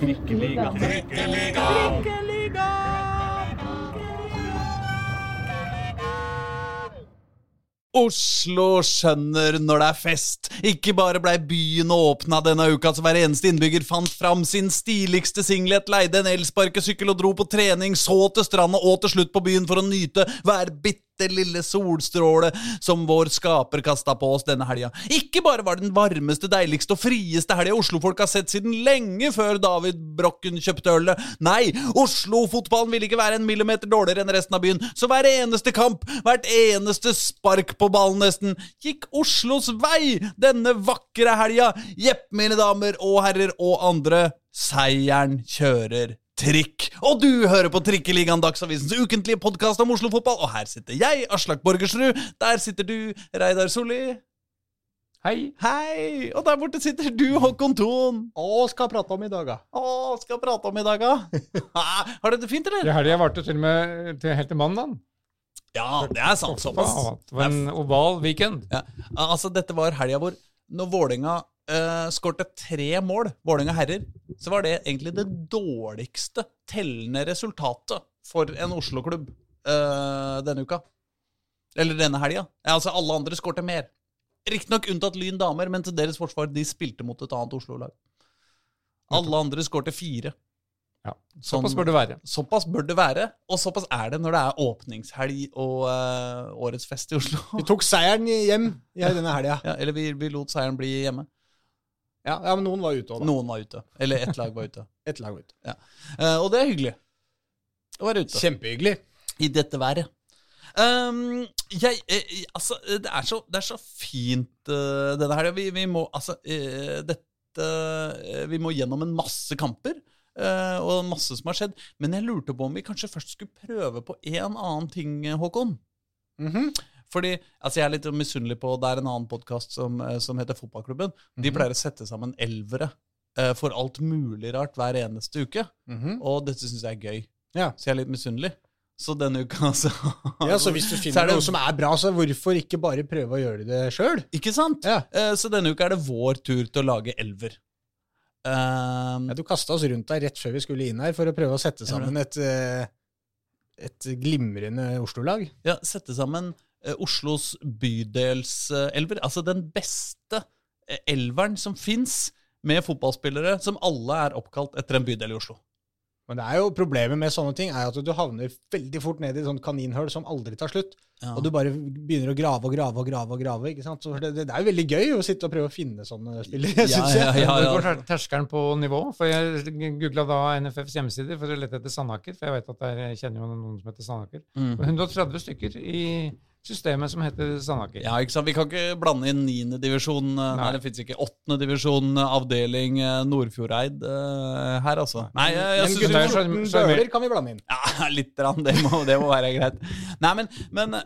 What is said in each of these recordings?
Trikkeliga. Trikkeliga. Trikkeliga. Oslo skjønner når det er fest. Ikke bare blei byen åpna denne uka så hver eneste innbygger fant fram sin stiligste singlet, leide en elsparkesykkel og dro på trening, så til stranda og til slutt på byen for å nyte hver bitte lille solstråle som vår skaper kasta på oss denne helga. Ikke bare var den varmeste, deiligste og frieste helga Oslo-folk har sett siden lenge før David Brokken kjøpte ølet. Nei, Oslo-fotballen ville ikke være en millimeter dårligere enn resten av byen, så hver eneste kamp, hvert eneste spark på ballen nesten, gikk Oslos vei denne vakre helga. Jepp, mine damer og herrer og andre, seieren kjører trikk. Og du hører på Trikkeligaen, Dagsavisens ukentlige podkast om Oslo-fotball. Og her sitter jeg, Aslak Borgersrud. Der sitter du, Reidar Solli. Hei. Hei! Og der borte sitter du, Håkon Thon. Å, skal prate om i dag, da. Å, skal prate om i dag, da. Har du det fint, eller? Det helga varte til og med til helt til mandag. Ja, det er sant. Såpass. Det var en oval weekend. Ja. Altså, dette var helga hvor når Vålerenga uh, skårte tre mål, Vålerenga herrer, så var det egentlig det dårligste tellende resultatet for en Oslo-klubb uh, denne uka. Eller denne helga. Altså, alle andre skårte mer. Riktignok unntatt Lyn damer, men til deres forsvar, de spilte mot et annet Oslo-lag. Alle andre skårte fire. Ja, Såpass bør det være. Såpass bør det være, og såpass er det når det er åpningshelg og uh, årets fest i Oslo. Vi tok seieren hjem i denne helga. Ja, eller vi, vi, lot seieren bli hjemme. Ja, ja, men noen var ute òg, Noen var ute. Eller ett lag var ute. Ett lag var ute. Ja. Uh, og det er hyggelig å være ute. Kjempehyggelig. I dette været. Um, jeg, jeg, altså, det er så, det er så fint uh, denne helga. Vi, vi må altså uh, Dette Vi må gjennom en masse kamper. Uh, og masse som har skjedd. Men jeg lurte på om vi kanskje først skulle prøve på en annen ting, Håkon. Mm -hmm. Fordi, altså Jeg er litt misunnelig på Det er en annen podkast som, som, heter Fotballklubben. De Mhm. pleier å sette sammen elvere uh, for alt mulig rart hver eneste uke. Mm -hmm. Og dette syns jeg er gøy. Ja. Så jeg er litt misunnelig. Så denne uka, så ja, Så hvis du finner er det- noe som er bra, så hvorfor ikke bare prøve å gjøre det sjøl? Ikke sant? Ja. Uh, så denne uka er det vår tur til å lage elver. Uh, Ja, du kasta oss rundt deg rett før vi skulle inn her for å prøve å sette sammen et, eh, et glimrende Oslo-lag. ja, sette sammen eh, Oslos bydelselver. Altså den beste eh, elveren som fins, med fotballspillere som alle er oppkalt etter en bydel i Oslo. Men det er jo problemet med sånne ting er at du havner veldig fort ned i et sånt kaninhull som aldri tar slutt. Ja. Og du bare begynner å grave og grave og grave. og grave, ikke sant? Så det, det er jo veldig gøy å sitte og prøve å finne sånne spillere, Ja, synes jeg. ja, ja. går ter- terskelen på nivå? For Jeg googla da NFFs hjemmesider for å lete etter Sandaker. For jeg vet at der jeg kjenner jo noen som heter Sandaker. Mm. 130 stykker i systemet som heter Sandaker. Ja, ikke sant? Vi kan ikke blande inn niendedivisjon Nei, Nei. det fins ikke. Åttendedivisjon, avdeling eh, Nordfjordeid eh, her, altså. Nei, jeg, jeg synes Men er gutter så- 14 så er det- bøler kan vi blande inn. Ja, litt. Rann, det, må, det må være greit. Nei, men, men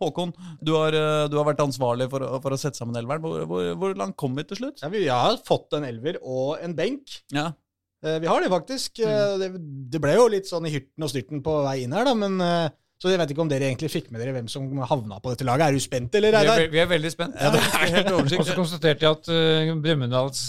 Håkon, du har, eh, du har vært ansvarlig for, for å sette sammen elveren. Hvor, hvor, hvor langt kom vi til slutt? Ja, vi har fått en elver og en benk. Ja, Eh, Vi har det faktisk. Mm. Det, det ble jo litt sånn i hyrten og styrten på vei inn her, da, men eh, så jeg vet ikke om dere egentlig fikk med dere hvem som havna på dette laget. Er du spent, eller, Vi er, vi er veldig spent. ja det er helt Og så konstaterte jeg at uh, Brumunddals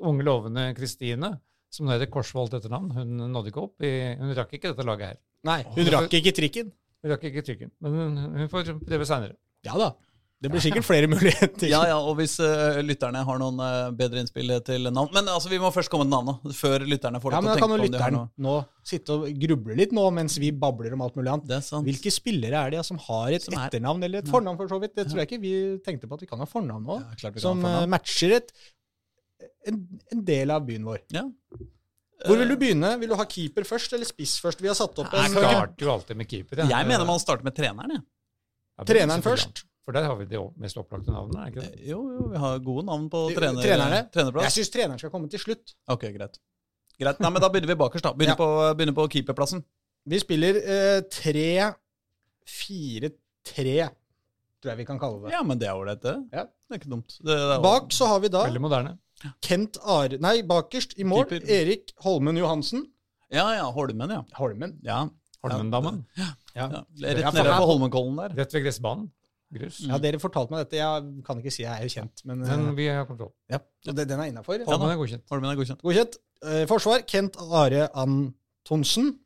unge lovende Kristine, som nå heter Korsvold etter navn, hun nådde ikke opp. I, hun rakk ikke dette laget her. Nei, hun rakk ikke trikken. Hun rakk ikke trikken, Men hun, hun får prøve seinere. Ja da. Det blir sikkert flere muligheter. Ja, ja, og hvis uh, lytterne har noen uh, bedre innspill til navn Men altså, vi må først komme til navnet, før lytterne får Ja, lov men til å tenke på om de har lytteren noe. nå sitte og gruble litt nå, mens vi babler om alt mulig annet. Det er sant. Hvilke spillere er det ja, som har et Som er- etternavn eller et fornavn, for så vidt? Det tror jeg ikke vi tenkte på at vi kan ha fornavn nå. Ja, som ha eh, fornavn. matcher et, en, en del av byen vår. Ja. Hvor vil du begynne? Vil du ha keeper først eller spiss først? Vi har satt opp Jeg en starter jo alltid med keeper. Jeg mener man starter med treneren, jeg. Ja, er treneren først. For der har vi de mest opplagte navnene? er det ikke det? Jo, jo, vi har gode navn på trener, trenerne? Jeg trenerplass. syns treneren skal komme til slutt. Ok, greit. Greit, Nei, men Da begynner vi bakerst. da. Begynner, Ja. på, begynner på keeperplassen. Vi spiller eh, 3-4-3, tror jeg vi kan kalle det. Ja, men det er ålreit, det. Ja. Det er ikke dumt. Det, det er Bak så har vi da Veldig moderne. Kent Are... Nei, bakerst i mål Keeper. Erik Holmen Johansen. Ja, ja. Holmen, ja. Holmen. ja. Holmendammen. ja. Ja. Rett nede på Holmenkollen der. Rett ved gressbanen. Grus. Ja, dere fortalte meg dette. Jeg kan ikke si jeg er jo kjent, men, Men eh, vi har kontroll. ja, og det- den er innafor. Ja, den er godkjent. Holmen er godkjent. Godkjent. Eh, Forsvar Kent Are Antonsen.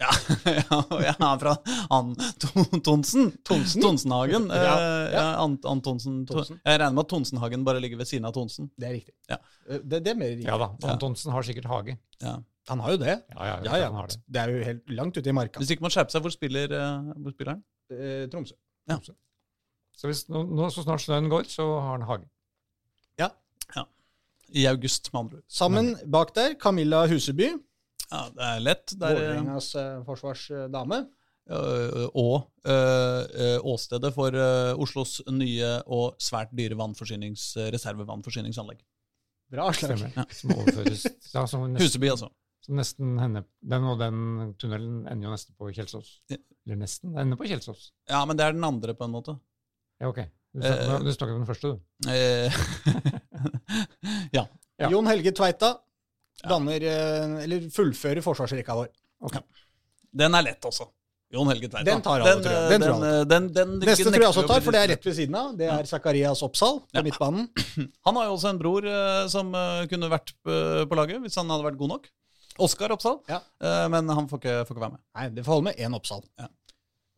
Ja, ja, ja fra Antonsen. Tonsen. Tonsen? Tonsenhagen. Ja, Eh, ja. ja, Ant Antonsen. Tonsen. Jeg regner med at Tonsenhagen bare ligger ved siden av Tonsen. Det er riktig. Ja. Eh, Det, det er mer riktig. Ja da. Antonsen har sikkert hage. Ja. Han har jo det. Ja, ja, Ja, ja. han har det. Det er jo helt langt ute i marka. Hvis ikke man skjerper seg, hvor spiller, eh, hvor spiller han? Eh, Tromsø. Så hvis nå, nå så snart snøen går, så har han hage. I august, med andre ord. Sammen bak der Camilla Huseby, Ja, det er lett. Eh, Vålerengas uh, forsvarsdame. øh, og åstedet for Oslos nye og svært dyre vannforsynings, reservevannforsyningsanlegg. Bra slag. Stemmer. Som overføres ja, som, nesten, Huseby, altså. som nesten henne, Den og den tunnelen ender jo nesten på Kjelsås. Ja. Eller nesten. Det ender på Kjelsås. Ja, men det er den andre, på en måte. Ja, ok. Du snakker, Eh. du snakker om den første, du. Eh, ja. Ja. Jon Helge Tveita danner, eh, eller fullfører forsvarsrekka vår. Den er lett også. Jon Helge Tveita. Den tar alle, tror jeg. Den tror jeg den, den, den, Neste tror jeg også tar, for det er rett ved siden av. Det er Zakarias Oppsal på Ja. midtbanen. Han har jo også en bror som kunne vært på laget hvis han hadde vært god nok. Oskar Oppsal. Ja. Eh, men han får ikke, får ikke være med. Nei, det får holde med én Oppsal. Ja.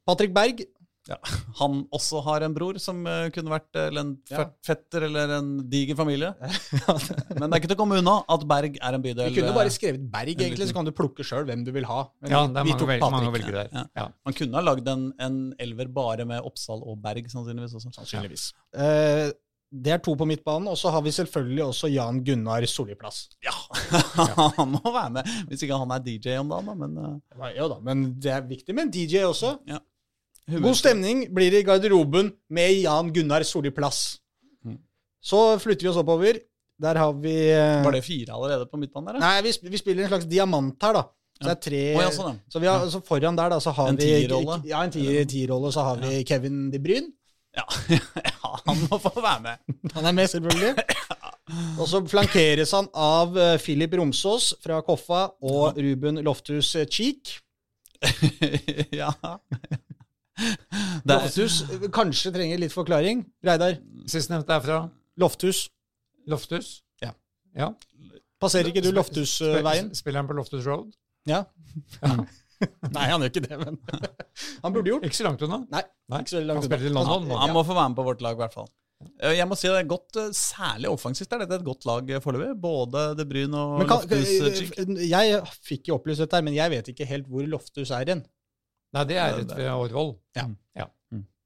Patrick Berg. Ja. Han også har en bror som uh, kunne vært eh, eller en Ja. fetter eller en diger familie. Men det er ikke til å komme unna at Berg er en bydel. Vi kunne eh, bare skrevet Berg, egentlig, så kan du plukke sjøl hvem du vil ha. Men Ja, det er vi mange, tok vel, mange velgere der. Ja. Ja. Man kunne ha lagd en, en elver bare med Oppsal og Berg, sannsynligvis også. Sannsynligvis. Uh, det er to på midtbanen, og så har vi selvfølgelig også Jan Gunnar Solliplass. Ja, han må være med. Hvis ikke han er DJ om dagen, da. Men eh, Jo da, men det er viktig med en DJ også. humør- God stemning blir det i garderoben med Jan Gunnar Solliplass. Mm. Så flytter vi oss oppover. Der har vi eh, Var det fire allerede på midtbanen der? Nei, vi, sp- vi spiller en slags diamant her, da. Så det er tre oh, ja, sånn, ja. Så vi har, så foran der, da, så har En vi tierrolle? Ja, en tier- tierrolle. Så har vi Kevin De Bruyne. Ja. ja, han må få være med. Han er med, selvfølgelig. Og så flankeres han av eh, Philip Romsås fra Koffa og Ruben Loftus eh, Cheek. ja. Eh, kanskje trenger litt forklaring. Reidar. Sistnevnte er fra Lofthus. Lofthus? Ja. ja. Passerer ikke du Loftus-veien? Spiller han på Lofthus Road? Ja. Nei, han gjør ikke det, men Han burde gjort. Ikke så langt unna. Nei, Nei. ikke så langt Han unna. London. nå. han må få være med på vårt lag, i hvert fall. Eh, Jeg må si det er godt, eh, Særlig offensivt er dette et godt lag eh, foreløpig. Både De Bryn og kan, Loftus jeg fikk jo opplyst dette, her, men jeg vet ikke helt hvor Loftus er hen. Nei, det er rett ved Årvoll.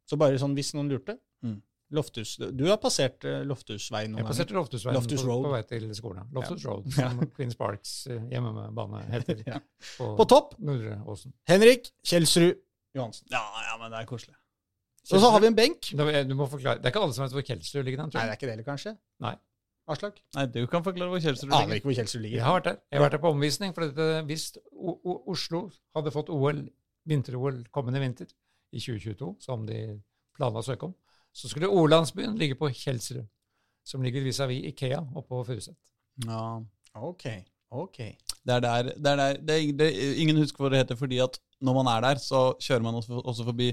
Så bare sånn hvis noen lurte. Mm. Loftus, Du har passert eh, Loftusveien noen Jeg passerte Loftusveien Loftus på, på vei til skolen. Loftus Road, som ja. Queen Sparks hjemmebane heter. Ja. På, På topp Nordre Åsen. Henrik Kjelsrud Johansen. Ja, ja, men det er koselig. Og så har vi en benk. Da- Du må forklare. Det er ikke alle som vet hvor Kjelsrud ligger. Den, tror jeg. Nei, det er ikke det heller, kanskje? Nei. Aslak? Nei, du kan forklare hvor Kjelsrud Aner ligger. ikke hvor Kjelsrud Jeg har vært der. Jeg har vært der på omvisning. for Hvis Oslo hadde fått OL, vinter-OL kommende vinter i 2022, som de planla å søke om, så skulle O-landsbyen ligge på Kjelsrud, som ligger vis-à-vis Ikea oppe på Furuset. Ja, Ok, ok. det er der, det er der det er, det Ingen husker hva det heter, fordi at når man er der, så kjører man også, også forbi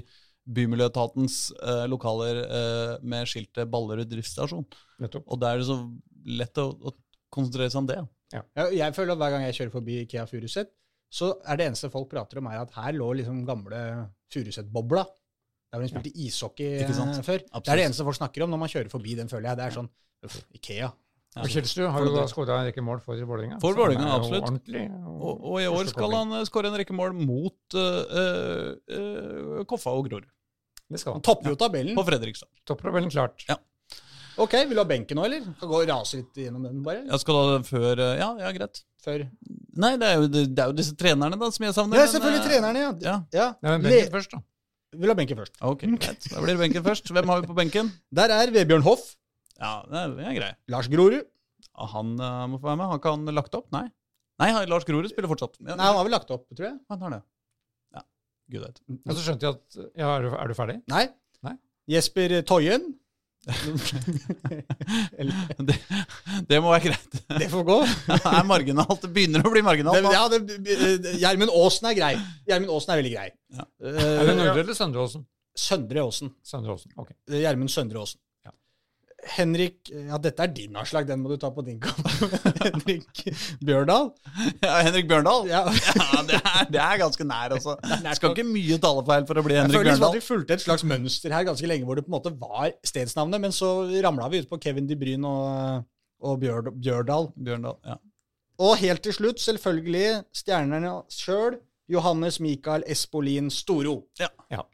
Bymiljøetatens eh, lokaler eh, med skiltet Ballerud driftsstasjon. Nettopp. Og da er det så lett å, å konsentrere seg om det. Jeg, jeg føler at hver gang jeg kjører forbi Ikea Furuset, så er det eneste folk prater om, er at her lå liksom gamle Furuset-bobla. Der hvor de spilte ishockey Ikke sant? eh, før. Det er det eneste folk snakker om når man kjører forbi den, føler jeg. Det er sånn Ikea. Ja. Kjelsrud har jo da skåra en rekke mål for Vålerenga. For Vålerenga, er absolutt. Og, og i år skal han eh, skåre en rekke mål mot uh, eh, eh, Koffa og Grorud. Det skal Han han. topper jo tabellen. På Fredrikstad. Topptabellen klart. Ja. Ok, vil du ha benken nå, eller? Kan gå og rase litt gjennom den, bare? Jeg skal da før Ja, ja, greit. Før. Nei, det er jo, det, det er jo disse trenerne da som jeg savner. Ja, selvfølgelig men, trenerne, ja. Ja. ja. Nei, men Le benken først, da. vil ha benken først. Ok, greit. Da blir det benken først. Hvem har vi på benken? Der er Vebjørn Hoff. Ja, det er, det er grei. Lars Grorud. Han uh, må få være med. Har ikke han lagt opp? Nei. Nei, han- Lars Grorud spiller fortsatt. Ja, Nei, han har vel lagt opp, tror jeg. han har det. Ja, gud vet. Og så skjønte jeg at Ja, er du, er du ferdig? Nei. Nei. Jesper Toyen. Det, det må være greit. Det får gå. Det er marginalt. Det begynner å bli marginalt. Det- Ja, det- Gjermund Aasen er grei. Gjermund Aasen er veldig grei. Ja. Eh, Er det Nordre eller Søndre Åsen? Søndre Aasen. Søndre Åsen. Ok. Gjermund Søndre Aasen. Ja. Henrik Ja, dette er din avslag, den må du ta på din kamp. Henrik Bjørndal. Ja, Henrik Bjørndal? Ja. Ja, det er, det er ganske nær, altså. Det skal ikke mye talefeil for å bli Jeg Henrik føler liksom at Bjørndal. vi fulgte et slags mønster her ganske lenge, hvor det på en måte var stedsnavnet, men så ramla vi ut på Kevin De Bruyne og, og Bjørd, Bjørdal. Bjørndal, ja. Og helt til slutt, selvfølgelig, stjernene sjøl, Johannes Mikael Espolin Storo. Og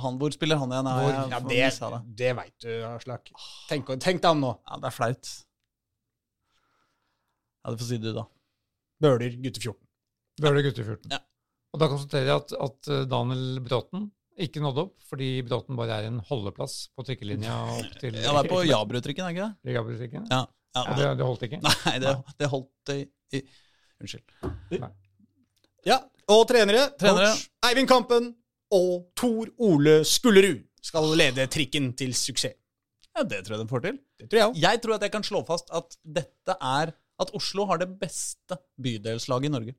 han, hvor spiller han igjen? Hvor- Ja, det, det. det veit du, Aslak. Tenk, tenk deg om nå. Ja, det er flaut. Ja, du får si det, du, da. Bøler, gutte 14. Bøler gutte 14. Ja. Og da konstaterer jeg at, at eh, Daniel Bråten ikke nådde opp, fordi Bråten bare er en holdeplass på trikkelinja opp til Ja, det er på Jabrutrikken, er det ikke det? Ja. ja Og det, det holdt ikke. Nei, det, det holdt i, i Unnskyld. Ja, og trenere. Trenere. Coach Eivind Kampen og Tor Ole Skullerud skal lede trikken til suksess. Ja, Det tror jeg de får til. Det tror jeg også. Jeg tror at jeg kan slå fast at dette er at Oslo har det beste bydelslaget i Norge.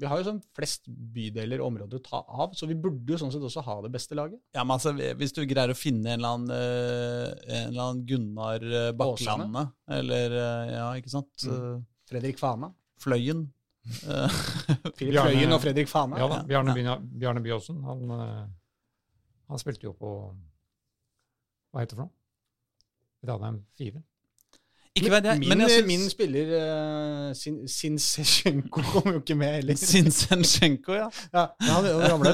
Vi har jo sånn flest bydeler og områder å ta av, så vi burde jo sånn sett også ha det beste laget. Ja, men altså, Hvis du greier å finne en eller annen, eh, en eller annen Gunnar eh, Bakklandet, eller eh, Ja, ikke sant? Mm. Fredrik Fana. Fløyen. Eh, Philip Bjarne- Fløyen og Fredrik Fane. Ja da, Bjarne, Bina- Bjarne Byåsen, han, eh, han spilte jo på Hva heter det for noe? Ranheim 4. ikke vet jeg, min, men jeg min spiller uh, Sin, Sinsesjenko kom jo ikke med heller. Sinsensjenko, ja. Ja, han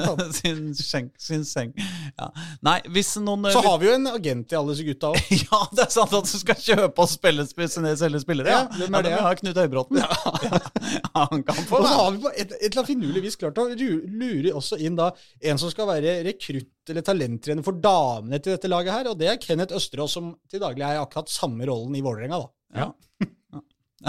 han. Sinseng, Sinseng. Ja. Nei, hvis noen Så har vi jo en agent i alle disse gutta òg. Ja, det er sant at du skal kjøpe og spille, spille, selge spillere. Ja, hvem er det? Ja, har Knut Høybråten. Ja. han kan få Og så har vi på et, et eller annet finurlig vis klart å lure også inn da en som skal være rekrutt eller talenttrener for damene til dette laget her, og det er Kenneth Østerås, som til daglig er akkurat samme rollen i Vålerenga, da. Ja.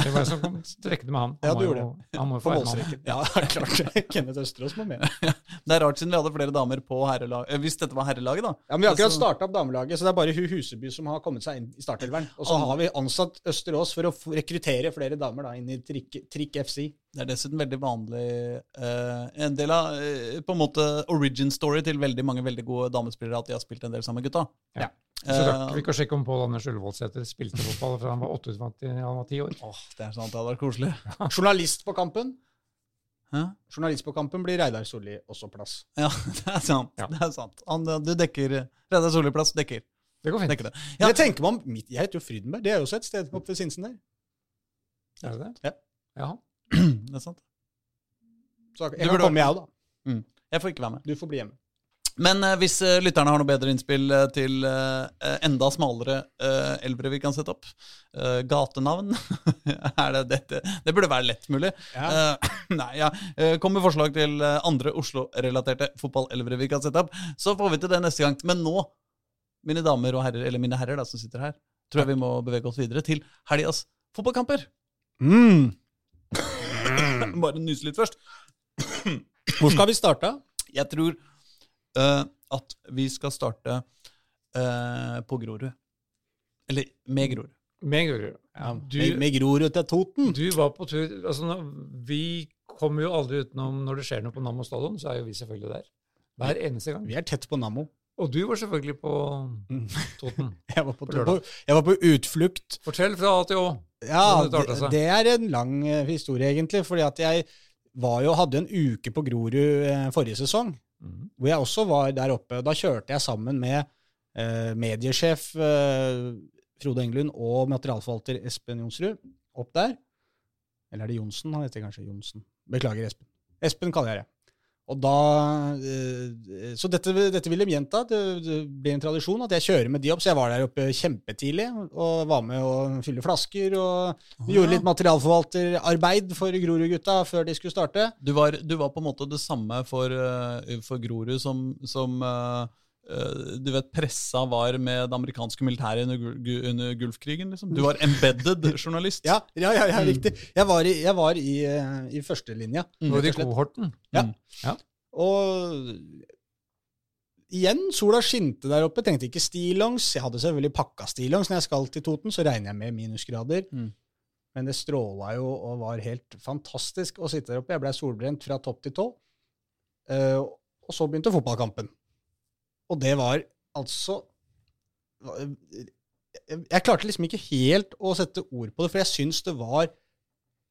Det var jeg som kom strekkende med han. Han Ja, du jo- gjorde Han må jo På få målstreken. Ja, klart. Kenneth Østerås må med. Det er rart siden vi hadde flere damer på herrelag... eh, Hvis dette var herrelaget, da. Ja, men Vi har akkurat starta opp damelaget, så det er bare hun Huseby som har kommet seg inn i startelveren. Og så har vi ansatt Østerås for å rekruttere flere damer da inn i Trikk, trikk FC. Det er dessuten veldig vanlig uh, En del av uh, på en måte origin story til veldig mange veldig gode damespillere at de har spilt en del sammen med gutta. Ja. Eh, Så rakk vi ikke å sjekke om Pål Anders Ullevålsæter spilte fotball fra han var åtte ut til han var ti år. Åh, det er sant, det hadde vært koselig. Journalist på kampen. Hæ? Journalist på kampen blir Reidar Solli også plass. Ja, det er sant. Ja. det er sant. Han, du dekker Reidar Solli-plass dekker. Det går fint. dekker det. Ja. Jeg tenker meg om, jeg heter jo Frydenberg, det er jo også et sted oppe ved Sinsen der. Er det det? Ja. Jaha. det er sant. Så jeg kan komme, jeg òg, da. Jeg får ikke være med. Du får bli hjemme. Men eh, hvis eh, lytterne har noe bedre innspill eh, til eh, enda smalere eh, elvere vi kan sette opp eh, Gatenavn? er det dette? Det burde være lett mulig. Ja. Eh, nei, ja. Eh, Kom med forslag til eh, andre Oslo-relaterte fotballelvere vi kan sette opp. Så får vi til det neste gang. Men nå, mine damer og herrer, eller mine herrer da, som sitter her, tror jeg vi må bevege oss videre til helgas fotballkamper. Mm. Bare nyse litt først. Hvor skal vi starte? Jeg tror eh, at vi skal starte eh, på Grorud. Eller med Grorud. Med Grorud. Ja, Du, med, med Grorud til Toten. du var på tur altså Vi kommer jo aldri utenom når det skjer noe på Nammo stadion, så er jo vi selvfølgelig der. Hver eneste gang. Vi er tett på Nammo. Og du var selvfølgelig på Toten. Jeg var på, På jeg var på utflukt. Fortell fra A til Å. Ja, det det, det er en lang eh, historie, egentlig. fordi at jeg var jo, hadde en uke på Grorud eh, forrige sesong, Mhm. hvor jeg også var der oppe. Da kjørte jeg sammen med eh, mediesjef eh, Frode Englund og materialforvalter Espen Jonsrud opp der. Eller er det Johnsen? Han heter kanskje Johnsen. Beklager, Espen. Espen kaller jeg det. Og da, eh, så dette, dette vil de gjenta. Det, det blir en tradisjon at jeg kjører med de opp. Så jeg var der oppe kjempetidlig og var med å fylle flasker. Og vi gjorde litt materialforvalterarbeid for Grorud-gutta før de skulle starte. Du var, du var på en måte det samme for, eh, for Grorud som, som eh, du vet, pressa var med det amerikanske militæret under, under Gulfkrigen. liksom. Du var embedded journalist. Ja, ja, ja, ja riktig. Jeg var i, jeg var i, eh, i førstelinja. Du var i kohorten. Ja. Ja. Og igjen, sola skinte der oppe. Tenkte ikke stillongs. Jeg hadde selvfølgelig pakka stillongs når jeg skal til Toten, så regner jeg med minusgrader. Mm. Men det stråla jo og var helt fantastisk å sitte der oppe. Jeg blei solbrent fra topp til tå. Eh, og så begynte fotballkampen. Og det var altså Jeg klarte liksom ikke helt å sette ord på det, for jeg syns det var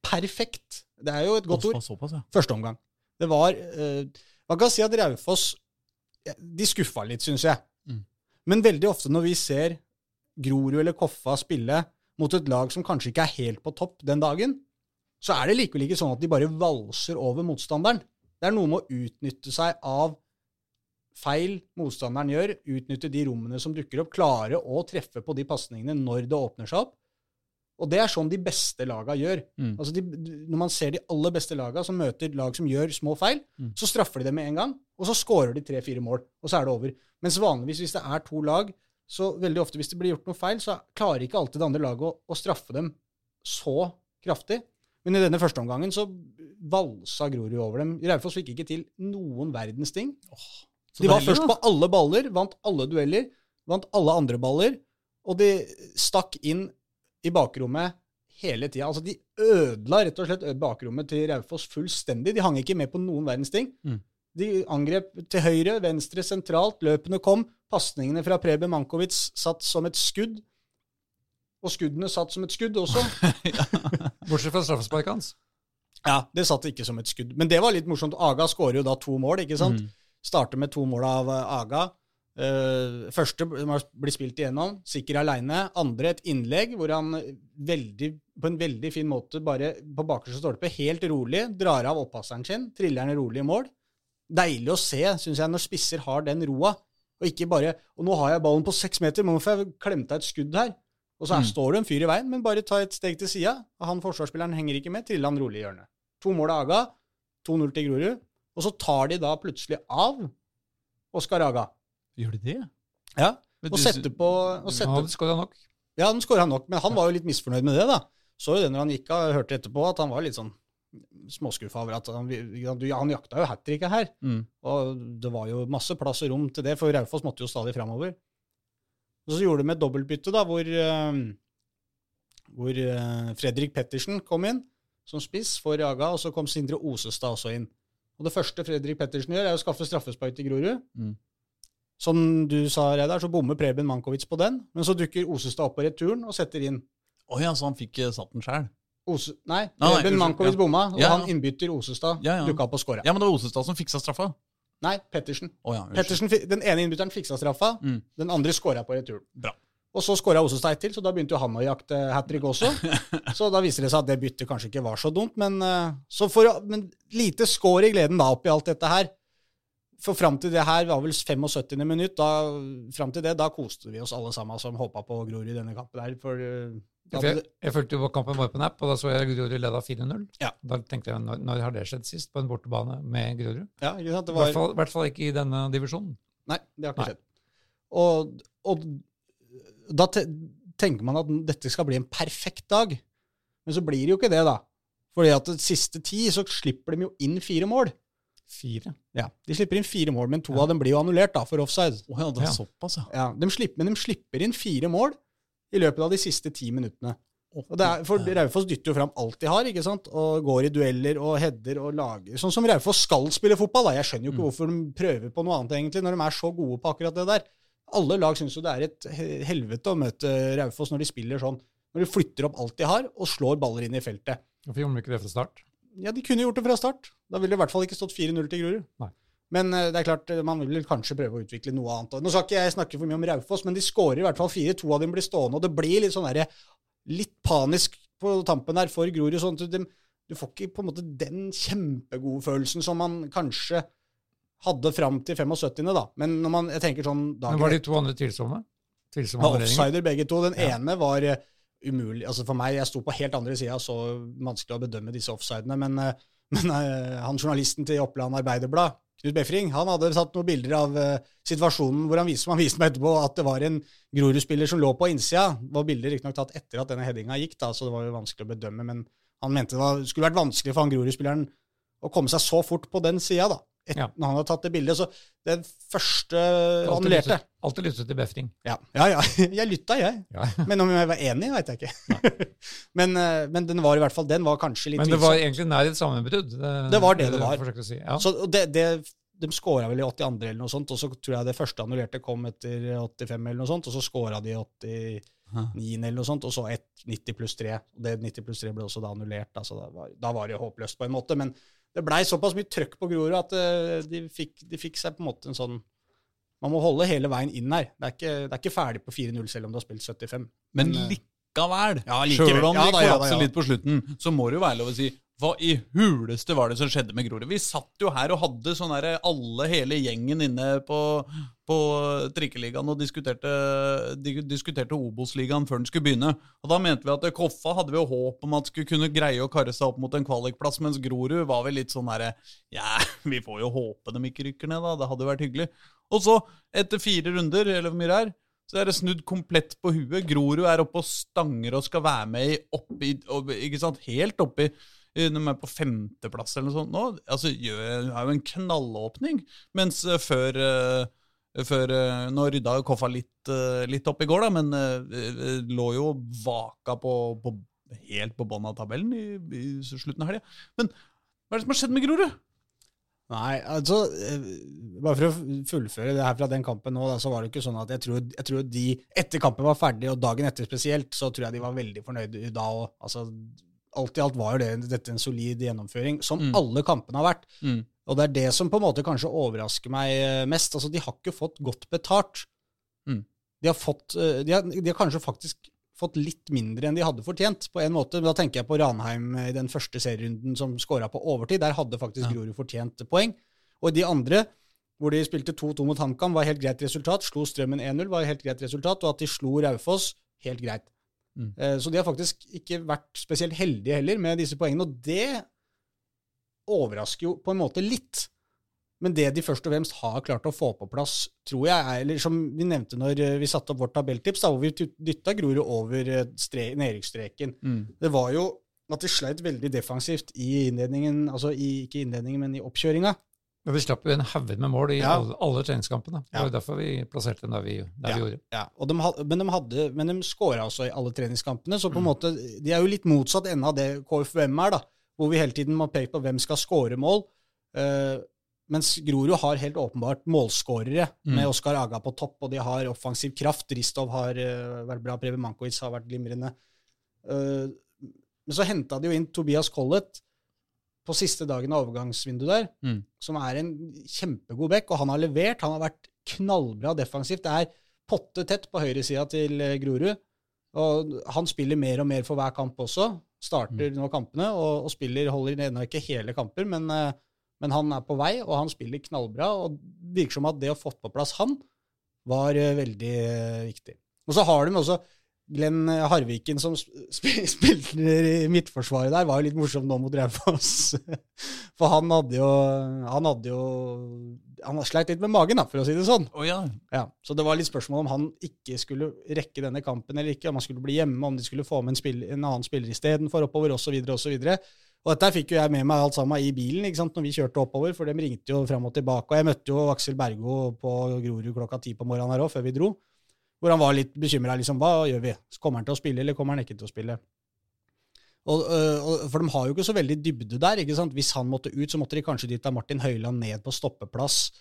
perfekt. Det er jo et godt ord. Såpass, ja. Første omgang. Det var uh, Man kan si at Raufoss De skuffa litt, syns jeg. Mm. Men veldig ofte når vi ser Grorud eller Koffa spille mot et lag som kanskje ikke er helt på topp den dagen, så er det likevel ikke sånn at de bare valser over motstanderen. Det er noe med å utnytte seg av feil motstanderen gjør, utnytte de rommene som dukker opp, klare å treffe på de pasningene når det åpner seg opp. Og det er sånn de beste laga gjør. Mm. Altså de, når man ser de aller beste laga som møter lag som gjør små feil, Mm. så straffer de dem med en gang, og så scorer de tre-fire mål, og så er det over. Mens vanligvis hvis det er to lag, så veldig ofte hvis det blir gjort noe feil, så klarer ikke alltid det andre laget å, å straffe dem så kraftig. Men i denne første omgangen så valsa Grorud over dem. Raufoss fikk ikke til noen verdens ting. Så De var først på alle baller, vant alle dueller, vant alle andre baller, og de stakk inn i bakrommet hele tida. Altså, de ødela rett og slett bakrommet til Raufoss fullstendig. De hang ikke med på noen verdens ting. Mm. De angrep til høyre, venstre, sentralt. Løpene kom. Pasningene fra Preben Mankovic satt som et skudd. Og skuddene satt som et skudd også. Bortsett fra straffesparket hans. Ja, Det satt ikke som et skudd. Men det var litt morsomt. Aga skårer jo da to mål, ikke sant? Mm. Starter med to mål av eh, Aga. Uh, første blir spilt igjennom, sikker aleine. Andre et innlegg hvor han veldig, på en veldig fin måte bare på bakerste stolpe, helt rolig, drar av opppasseren sin, triller den rolig i mål. Deilig å se, syns jeg, når spisser har den roa. Og ikke bare Og nå har jeg ballen på seks meter, men hvorfor har jeg klemt av et skudd her? Og så her Mm. står det en fyr i veien, men bare ta et steg til sida. Han forsvarsspilleren henger ikke med, triller han rolig i hjørnet. To mål av Aga, 2-0 til Grorud. Og så tar de da plutselig av Oskar Aga. Gjør de det? Ja, Men og du- setter på og Han setter, hadde skåra nok. Ja, den skåra nok, men han var jo litt misfornøyd med det, da. Så jo det når han gikk av, hørte etterpå at han var litt sånn småskuffa over at han, han jakta jo hat tricket her. Mm. Og det var jo masse plass og rom til det, for Raufoss måtte jo stadig framover. Og så gjorde de et dobbeltbytte, da, hvor, eh, hvor eh, Fredrik Pettersen kom inn som spiss for Jaga, og så kom Sindre Osestad også inn. Og det første Fredrik Pettersen gjør, er å skaffe straffespark til Grorud. Mm. Som du sa, Reidar, så bommer Preben Mankovic på den, men så dukker Osestad opp på returen og setter inn. Å ja, så han fikk eh, satt den sjøl? Ose, nei, Ah, nei, Preben unnskyld, Mankovic ja. bomma, og Ja, ja. han innbytter Osestad dukka opp og skåra. Ja, men det var Osestad som fiksa straffa. Nei, Pettersen. Oh, ja. Pettersen, Den ene innbytteren fiksa straffa, Mm. den andre skåra på returen. Bra. Og så skåra Osestein til, så da begynte jo han å jakte hat trick også. Så da viser det seg at det byttet kanskje ikke var så dumt, men, eh, så for, men lite skår i gleden da oppi alt dette her. For fram til det her var vel 75. minutt, da, fram til det, da koste vi oss alle sammen som håpa på Grorud i denne kampen der. For eh, da, jeg, jeg fulgte jo kampen vår på en app, og da så jeg Grorud leda 4-0. Ja. Da tenkte jeg, når, når har det skjedd sist på en bortebane med Grorud? ja? Det I var, hvert fall ikke i denne divisjonen. nei, det har ikke Nei. skjedd. Og, og da te, tenker man at dette skal bli en perfekt dag. Men så blir det jo ikke det, da. Fordi at det siste ti så slipper de jo inn fire mål. Fire. Ja, De slipper inn fire mål, men to Ja. av dem blir jo annullert da, for offside. Oh, ja, det er Ja. såpass, ja. Ja, de slipper, Men de slipper inn fire mål i løpet av de siste ti minuttene. Og det er, for Raufoss dytter jo fram alt de har, ikke sant? og går i dueller og header og lager Sånn som Raufoss skal spille fotball. da. Jeg skjønner jo ikke Mm. hvorfor de prøver på noe annet, egentlig, når de er så gode på akkurat det der. Alle lag syns jo det er et helvete å møte Raufoss når de spiller sånn. Når de flytter opp alt de har, og slår baller inn i feltet. Hvorfor gjorde de ikke det fra start? Ja, de kunne gjort det fra start. Da ville det i hvert fall ikke stått 4-0 til Grorud. Nei. Men eh, det er klart, eh, man vil kanskje prøve å utvikle noe annet. Nå skal ikke jeg snakke for mye om Raufoss, men de skårer i hvert fall fire. To av dem blir stående, og det blir litt sånn der, Litt panisk på tampen her for Grorud. sånn at de, Du får ikke på en måte den kjempegode følelsen som man kanskje hadde fram til 75., da. Men når man, jeg tenker sånn dagen Men var de to andre tvilsomme? Tvilsomme var offsider begge to. Den Ja. ene var eh, umulig Altså For meg, jeg sto på helt andre sida, så vanskelig å bedømme disse offsidene. Men, eh, men eh, han journalisten til Oppland Arbeiderblad, Knut Befring, han hadde satt noen bilder av situasjonen hvor han viste, han viste meg etterpå at det var en Grorud-spiller som lå på innsida. Det var bilder riktignok tatt etter at denne headinga gikk, da, så det var jo vanskelig å bedømme. Men han mente det var, skulle vært vanskelig for han Grorud-spilleren å komme seg så fort på den sida, da. Et, Ja. Når han hadde tatt det bildet. Så det første han lærte Alltid lyttet til Befring. ja, ja, ja. Jeg lytta, jeg. Ja. Men om jeg var enig, veit jeg ikke. men, eh, men den var i hvert fall Den var kanskje litt Men det var egentlig nær et sammenbrudd. Det var det det var. Si. Ja. Så det, det de skåra vel i 82. eller noe sånt, og så tror jeg det første annullerte kom etter 85 eller noe sånt, og så skåra de i 89 eller noe sånt, og så et 90 pluss 3. Og det 90 pluss 3 ble også da annullert, altså da var, da var det jo håpløst på en måte. Men det blei såpass mye trøkk på Grorud at eh, de, fikk, de fikk seg på en måte en sånn Man må holde hele veien inn her. Det er ikke, det er ikke ferdig på 4-0 selv om du har spilt 75. Men eh, likevel, Ja, likevel. sjøl om Ja de da, ja da, ja. litt på slutten, så må det jo være lov å si hva i huleste var det som skjedde med Grorud? Vi satt jo her og hadde sånn herre alle, hele gjengen inne på, på trikkeligaen og diskuterte, di- diskuterte Obos-ligaen før den skulle begynne. Og da mente vi at Koffa hadde vi jo håp om at skulle kunne greie å karre seg opp mot en kvalikplass, mens Grorud var vel litt sånn herre Ja, vi får jo håpe de ikke rykker ned, da. Det hadde jo vært hyggelig. Og så, etter fire runder, eller hvor mye det er, så er det snudd komplett på huet. Grorud er oppe og stanger og skal være med i oppi, opp- ikke sant, helt oppi eh, De er på femteplass eller noe sånt nå. Altså, gjør, har jo en knallåpning. Mens eh, før eh, før, eh, Nå rydda jo Koffa litt, litt opp i går, da, men lå jo vaka på, på helt på bånn av tabellen i, i slutten av helga. Men hva er det som har skjedd med Grorud? Nei, altså Bare for å fullføre det her fra den kampen nå, da, så var det ikke sånn at jeg tror, jeg tror de Etter kampen var ferdig, og dagen etter spesielt, så tror jeg de var veldig fornøyde da òg. Altså, alt i alt var jo det, dette en solid gjennomføring, som Mm. alle kampene har vært. Mm. Og det er det som på en måte kanskje overrasker meg eh, mest. Altså, de har ikke fått godt betalt. Mm. De har fått eh, de har, de har kanskje faktisk fått litt mindre enn de hadde fortjent, på en måte. Da tenker jeg på Ranheim i den første serierunden som skåra på overtid. Der hadde faktisk Ja. Grorud fortjent poeng. Og de andre, hvor de spilte 2-2 mot HamKam, var helt greit resultat. Slo Strømmen 1-0, var helt greit resultat. Og at de slo Raufoss, helt greit. Mm. Eh, Så de har faktisk ikke vært spesielt heldige heller med disse poengene, og det overrasker jo på en måte litt. Men det de først og fremst har klart å få på plass, tror jeg er Eller som vi nevnte når eh, vi satte opp vårt tabelltips, da, hvor vi dytta Grorud over eh, nedrykksstreken. Mm. Det var jo at de sleit veldig defensivt i innledningen, altså i, ikke innledningen, men i oppkjøringa. Men vi slapp jo en haug med mål i Ja. alle, alle treningskampene. Det var jo derfor vi plasserte dem der vi, der Ja. vi gjorde. Ja, og de had, men de, hadde, men de skåra også i alle treningskampene, så på en måte, de er jo litt motsatt ende av det KFUM er, da, hvor vi hele tiden må peke på hvem skal skåre mål. Uh, mens Grorud har helt åpenbart målskårere, Mm. med Oskar Aga på topp, og de har offensiv kraft. Ristov har uh, vært bra, Preben Mankovic har vært glimrende. Uh, men så henta de jo inn Tobias Collett på siste dagen av overgangsvinduet der, Mm. som er en kjempegod back, og han har levert. Han har vært knallbra defensivt. Det er potte tett på høyresida til eh, Grorud. Og han spiller mer og mer for hver kamp også. Starter nå kampene og, og spiller, holder ennå ikke hele kamper, men, eh, men han er på vei, og han spiller knallbra. Og virker som at det å få på plass han var eh, veldig viktig. Og så har de også Glenn Harviken som sp sp- spiller i midtforsvaret der, var jo litt morsom nå mot Raufoss. For han hadde jo Han hadde jo Han sleit litt med magen, da, for å si det sånn. Oh, ja. Ja, Så det var litt spørsmål om han ikke skulle rekke denne kampen eller ikke, om han skulle bli hjemme, om de skulle få med en, spill, en annen spiller istedenfor oppover, osv., osv. Og dette fikk jo jeg med meg alt sammen i bilen ikke sant, når vi kjørte oppover, for de ringte jo fram og tilbake. Og jeg møtte jo Aksel Bergo på Grorud klokka ti på morgenen her òg, før vi dro. Hvor han var litt bekymra. Liksom, hva gjør vi? Kommer han til å spille, eller kommer han ikke til å spille? Og, øh, og, for de har jo ikke så veldig dybde der. ikke sant? Hvis han måtte ut, så måtte de kanskje dytta Martin Høiland ned på stoppeplass.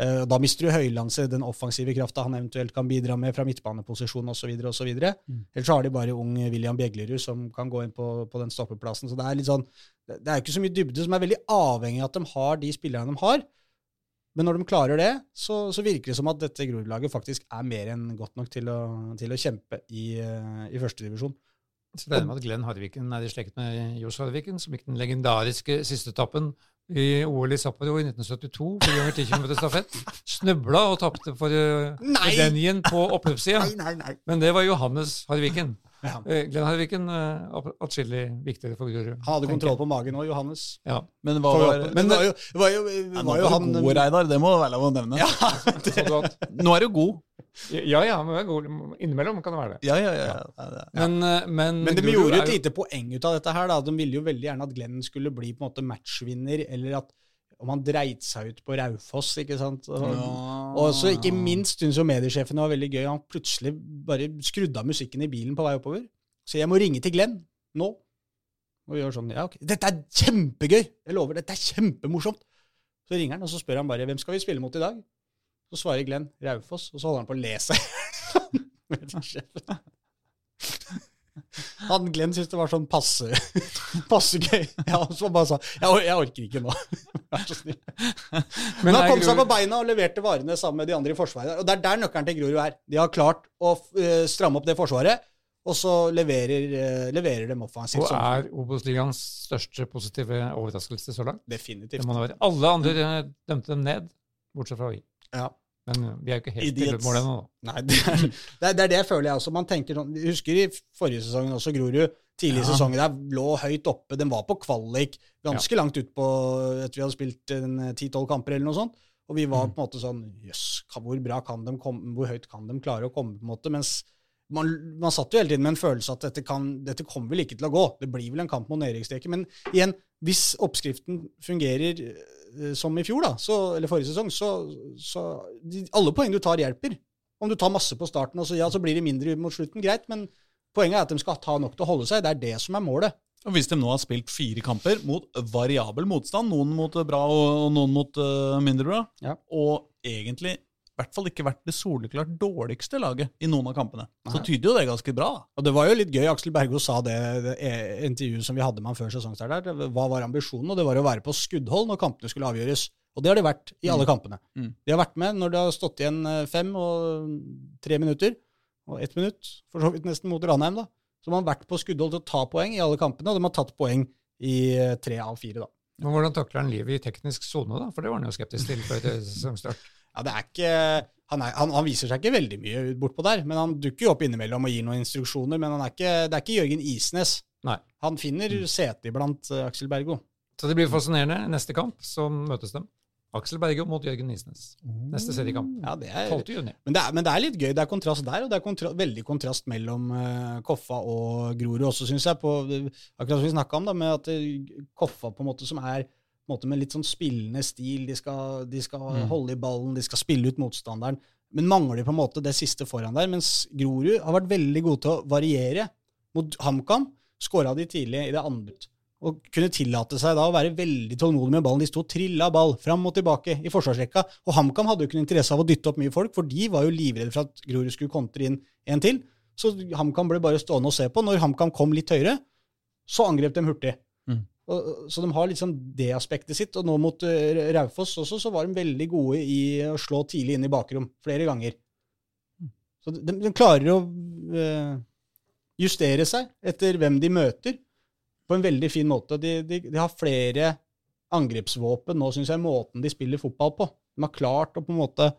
Eh, Da mister jo Høyland seg den offensive krafta han eventuelt kan bidra med fra midtbaneposisjon osv. Mm. Ellers så har de bare ung William Bjeglerud som kan gå inn på, på den stoppeplassen. Så det er litt sånn, det er ikke så mye dybde, som er veldig avhengig av at de har de spillerne de har. Men når de klarer det, så, så virker det som at dette Grorud-laget faktisk er mer enn godt nok til å, til å kjempe i, uh, i førstedivisjon. Så regner med at Glenn Harviken er i slekt med Johs Harviken, som gikk den legendariske siste etappen i OL i Sapporo i 1972, 4 ganger 10 km stafett. Snubla og tapte for Denien på oppløpssida. Men det var Johannes Harviken. Ja. Eh, Glenn Harviken uh, atskillig viktigere for Grorud. Han hadde kontroll på magen òg, Johannes. Ja. Men hva var men det var jo, det var jo, det var jo han god, Reidar. Det må være lov å nevne. Ja, Så du Nå er du god. ja, ja, men det god. innimellom kan det være det. Ja, ja, ja. ja. Men, eh, men, Men de Grorud gjorde jo et lite poeng ut av dette her. da. De ville jo veldig gjerne at Glenn skulle bli på en måte matchvinner, eller at om han dreit seg ut på Raufoss, ikke sant. Og, og så ikke minst syns jo mediesjefen det var veldig gøy. Han plutselig bare skrudde av musikken i bilen på vei oppover. Så jeg må ringe til Glenn nå. Og gjør sånn, ja ok. Dette er kjempegøy! Jeg lover, dette er kjempemorsomt! Så ringer han, og så spør han bare hvem skal vi spille mot i dag. Så svarer Glenn Raufoss, og så holder han på å le seg. Han Glenn syntes det var sånn passe, passe gøy. Ja, så bare sa jeg, jeg orker ikke nå. Vær så snill. Men han er kom seg på beina og leverte varene sammen med de andre i forsvaret. Og det er der nøkkelen til Grorud er. De har klart å eh, stramme opp det forsvaret, og så leverer, eh, leverer dem offensivt. Og er Obos-ligaens største positive overraskelse så langt. Definitivt. Alle andre dømte dem ned, bortsett fra vi. Ja. Men eh, vi er jo ikke helt i mål ennå. Nei, det er, det er det jeg føler jeg også. Man tenker sånn, jeg Husker i forrige sesongen også, Grorud. Tidlig i Ja. sesongen der lå høyt oppe. Den var på kvalik ganske langt ut på Etter vi hadde spilt ti-tolv 10-12 kamper eller noe sånt. Og vi var Mm. på en måte sånn Jøss, hvor bra kan de komme, hvor høyt kan de klare å komme? på en måte, Mens man, man satt jo hele tiden med en følelse at dette, kan, dette kommer vel ikke til å gå. Det blir vel en kamp mot nedrykksstreken. Men igjen, hvis oppskriften fungerer eh, som i fjor, da, så, eller forrige sesong, så, så de, Alle poeng du tar, hjelper. Om du tar masse på starten, og så, ja, så blir det mindre mot slutten, greit. Men poenget er at de skal ta nok til å holde seg. Det er det som er målet. Og Hvis de nå har spilt fire kamper mot variabel motstand, noen mot bra og og noen mot eh, mindre bra, Ja. og egentlig i hvert fall ikke vært det soleklart dårligste laget i noen av kampene, så tyder jo det ganske bra. da. Og det var jo litt gøy. Aksel Bergo sa det i e- intervjuet som vi hadde med han før sesongstart. der. Hva var ambisjonen? Og det var å være på skuddhold når kampene skulle avgjøres. Og det har de vært i alle kampene. Mm. De har vært med når det har stått igjen eh, fem og tre minutter, og ett minutt, for så vidt nesten, mot Ranheim. da. Så de har vært på skuddhold til å ta poeng i alle kampene, og de har tatt poeng i eh, tre av fire. da. Men hvordan takler han livet i teknisk sone, da? For det var han jo skeptisk til før sesongstart. Ja, det er ikke, han, er, han, han viser seg ikke veldig mye bortpå der, men han dukker jo opp innimellom og gir noen instruksjoner. Men han er ikke, det er ikke Jørgen Isnes. Nei. Han finner sete iblant uh, Aksel Bergo. Så det blir fascinerende. Neste kamp så møtes de. Aksel Bergo mot Jørgen Isnes. Neste seriekamp. Ja, det er, 12. juni. men, det er, men det er litt gøy. Det er kontrast der, og det er kontra, veldig kontrast mellom uh, Koffa og Grorud også, syns jeg. På, akkurat som vi snakka om, da, med at eh, Koffa på en måte som er måte med litt sånn spillende stil. De skal, de skal Mm. holde i ballen, de skal spille ut motstanderen. Men mangler på en måte det siste foran der. Mens Grorud har vært veldig gode til å variere. Mot HamKam skåra de tidlig i det andre. Og kunne tillate seg da å være veldig tålmodig med ballen. De sto og trilla ball fram og tilbake i forsvarsrekka. Og HamKam hadde jo ikke interesse av å dytte opp mye folk, for de var jo livredde for at Grorud skulle kontre inn en til. Så HamKam ble bare stående og se på. Når HamKam kom litt høyere, så angrep de hurtig. Mm. Og, så de har liksom det aspektet sitt. Og nå mot uh, Raufoss også, så var de veldig gode i å slå tidlig inn i bakrom flere ganger. Så de, de klarer å uh, justere seg etter hvem de møter, på en veldig fin måte. De, de, de har flere angrepsvåpen nå, syns jeg, måten de spiller fotball på. De har klart å på en måte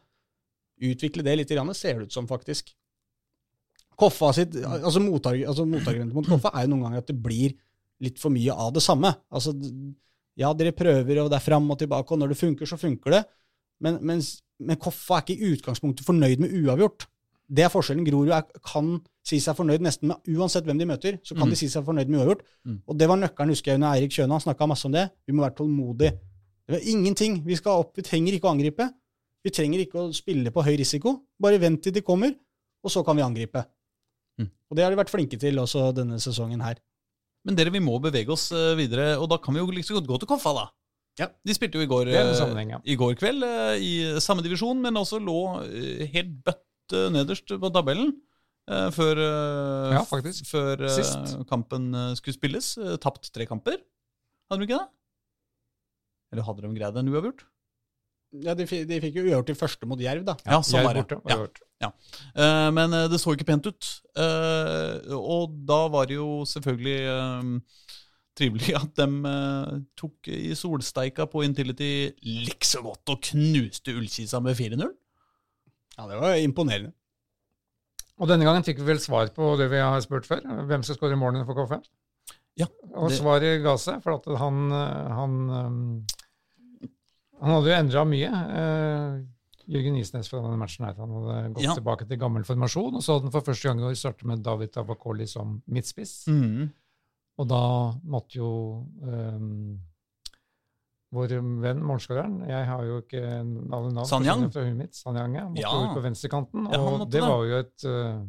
utvikle det litt, grann, ser det ut som, faktisk. Koffa sitt, altså, motarg, altså Motargumentet mot Koffa er jo noen ganger at det blir litt for mye av det samme. Altså, ja, dere prøver, og det er fram og tilbake, og når det funker, så funker det. Men, men, men Koffa er ikke i utgangspunktet fornøyd med uavgjort. Det er forskjellen. Grorud er, kan si seg fornøyd nesten med uansett hvem de møter. så kan Mm. de si seg fornøyd med uavgjort. Mm. Og det var nøkkelen, husker jeg, under Eirik Kjøna. Han snakka masse om det. Vi må være tålmodige. Det var ingenting. Vi skal opp, vi trenger ikke å angripe. Vi trenger ikke å spille på høy risiko. Bare vent til de kommer, og så kan vi angripe. Mm. Og det har de vært flinke til også denne sesongen her. Men dere, vi må bevege oss eh, videre, og da kan vi jo liksom godt gå til Koffa, da. Ja. De spilte jo i går, en eh, ja. i går kveld eh, i samme divisjon, men også lå helt bøtt nederst på tabellen. Før, Ja, før kampen skulle spilles. Tapt tre kamper. Hadde de ikke det? Eller hadde de greid en uavgjort? Ja, de, fi- de fikk jo uavgjort i første mot Jerv, da. Ja, sånn var det. Ja, Ja. Eh, men eh, det så ikke pent ut. Uh, og da var det jo selvfølgelig uh, trivelig at de tok i solsteika på Intility likså godt og knuste Ullkisa med 4-0. Ja, Det var imponerende. Og denne gangen fikk vi vel svar på det vi har spurt før. Hvem skal skåre målene for KFM? Ja, Og det- svaret ga seg, for at han, han, um, han hadde jo endra mye. Uh, Jørgen Isnes fra denne matchen her. Han hadde gått Ja. tilbake til gammel formasjon, og så hadde han for første gang i år startet med David Avakoli som midtspiss. Mm. Og da måtte jo um, vår venn målskåreren Jeg har jo ikke alle navn Sanyang? fra huet mitt. Sanyang, ja. Måtte Ja. ut på venstrekanten. Og det det. var jo et uh,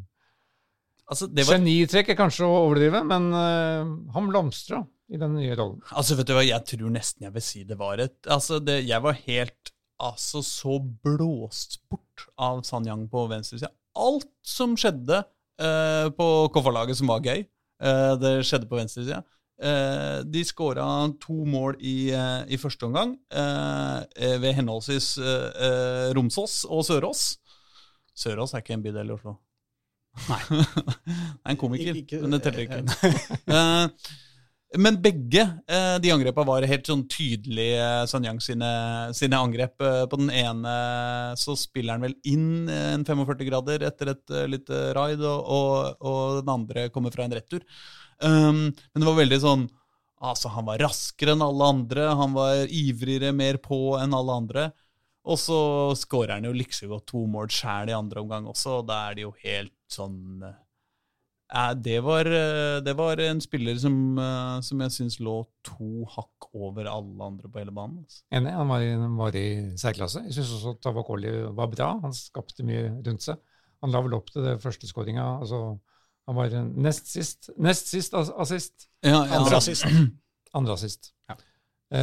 Altså, det var Genitrekk er kanskje å overdrive, men uh, han blomstra i den nye rollen? Altså, vet du hva, jeg tror nesten jeg vil si det var et Altså, det, jeg var helt altså så blåst bort av San Yang på venstresida. Alt som skjedde eh, på KFA-laget som var gøy, eh, det skjedde på venstresida. Eh, de skåra to mål i, eh, i første omgang eh, ved henholdsvis eh, eh, Romsås og Sørås. Sørås er ikke en bydel i Oslo. Nei. det er en komiker, Ikke- ikke- men det teller ikke. Eh, men begge eh, de angrepa var helt sånn tydelige Sanyang sine, sine angrep. Eh, På den ene så spiller han vel inn eh, en 45 grader etter et eh, lite raid, og, og, og den andre kommer fra en retur. Um, men det var veldig sånn Altså, han var raskere enn alle andre, han var ivrigere, mer på enn alle andre. Og så skårer han jo like godt to mål sjæl i andre omgang også, og da er det jo helt sånn eh, det, var, eh, det var en spiller som, eh, som jeg syns lå to hakk over alle andre på hele banen. Altså. Enig, han var, i- han var i særklasse. Jeg syns også Tavakoli var bra. Han skapte mye rundt seg. Han la vel opp til det første skåringa. Altså, han var nest sist Nest sist assist. Ja, ja, Andre assist. Andre assist. Ja.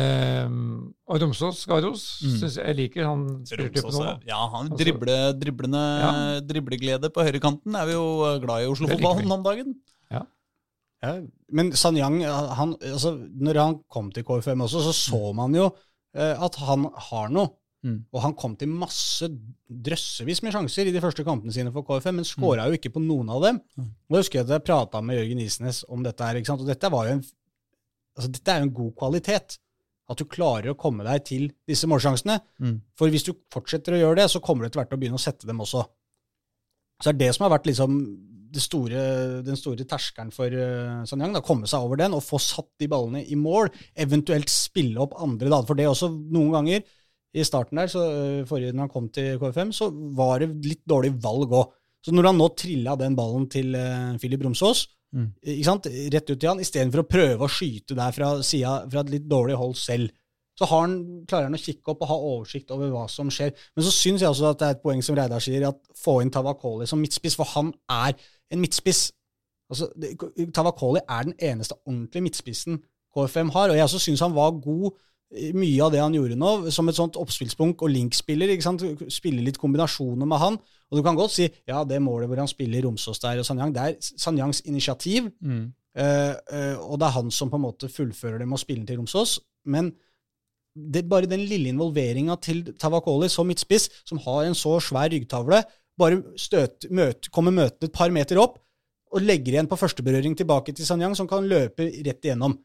Ehm, og Romsås Garos Mm. synes jeg, liker han spillertypen Romsås, ja, han dribler drible, driblende, Ja. dribleglede på høyrekanten er vi jo glad i Oslo-fotballen om dagen. Ja, men Sanyang, han, altså, når han kom til KFM også, så så man jo eh, at han har noe. Mm. Og han kom til masse drøssevis med sjanser i de første kampene sine for KFM, men skåra jo ikke på noen av dem. Mm. Og jeg husker at jeg prata med Jørgen Isnes om dette her, ikke sant? og dette, var jo en, altså, dette er jo en god kvalitet. At du klarer å komme deg til disse målsjansene. Mm. For hvis du fortsetter å gjøre det, så kommer du etter hvert til å begynne å sette dem også. Så det er det som har vært liksom det store, den store terskelen for uh, Sanyang. Da, komme seg over den og få satt de ballene i mål. Eventuelt spille opp andre. Da. For det også noen ganger i starten der, så uh, forrige når han kom til KFM, så var det litt dårlig valg òg. Så når han nå trilla den ballen til uh, Filip Romsås, Mm. ikke sant? rett ut til han, istedenfor å prøve å skyte der fra sida fra et litt dårlig hold selv, så han, klarer han å kikke opp og ha oversikt over hva som skjer. Men så syns jeg også at det er et poeng som Reidar sier, at få inn Tavakoli som midtspiss, for han er en midtspiss. Altså, Tavakoli er den eneste ordentlige midtspissen KFM har, og jeg også syns han var god mye av det han gjorde nå, som et sånt oppspillspunkt og linkspiller. ikke sant? Spille litt kombinasjoner med han. Og du kan godt si ja, det målet hvor han spiller Romsås der og Sanyang, det er Sanyangs initiativ. Mm. Uh, uh, og det er han som på en måte fullfører det med å spille til Romsås. Men det er bare den lille involveringa til Tavakoli som midtspiss, som har en så svær ryggtavle, bare støt, møt, kommer møtende et par meter opp og legger igjen på førsteberøring tilbake til Sanyang, som kan løpe rett igjennom.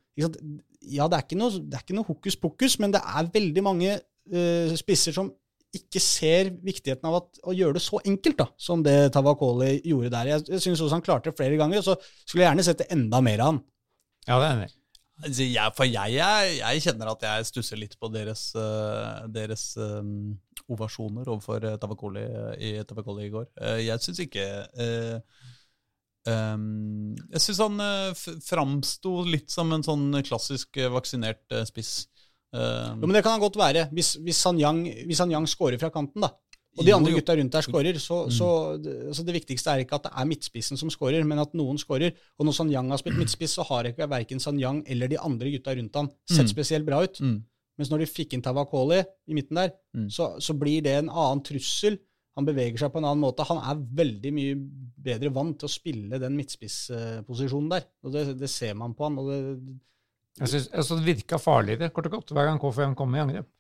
Ja, det er ikke noe, det er ikke noe hokus pokus, men det er veldig mange uh, spisser som ikke ser viktigheten av at, å gjøre det så enkelt da, som det Tavakoli gjorde der. Jeg, jeg syns også han klarte det flere ganger, og så skulle jeg gjerne sett det enda mer av han. Ja, det er enig. Altså, jeg, for jeg, jeg, jeg kjenner at jeg stusser litt på deres, eh, deres um, ovasjoner overfor uh, Tavakoli i Tavakoli i går. Jeg syns ikke eh, ehm, Jeg syns han uh, framsto litt som en sånn klassisk uh, vaksinert uh, spiss. Um, Jo, men det kan han godt være, hvis, hvis Sanyang, hvis Sanyang scorer fra kanten, da. Og de andre gutta rundt der scorer, så, Mm. så, så det viktigste er ikke at det er midtspissen som scorer, men at noen scorer. Og når Sanyang har spilt midtspiss, så har ikke verken Sanyang eller de andre gutta rundt han sett Mm. spesielt bra ut. mm, Mens når de fikk inn Tavakoli i midten der, Mm. så, så blir det en annen trussel. Han beveger seg på en annen måte. Han er veldig mye bedre vant til å spille den midtspissposisjonen der. Og det, det ser man på han. og det, Jeg synes, altså, Det virka farligere kort og godt hver gang KFM kom i angrep.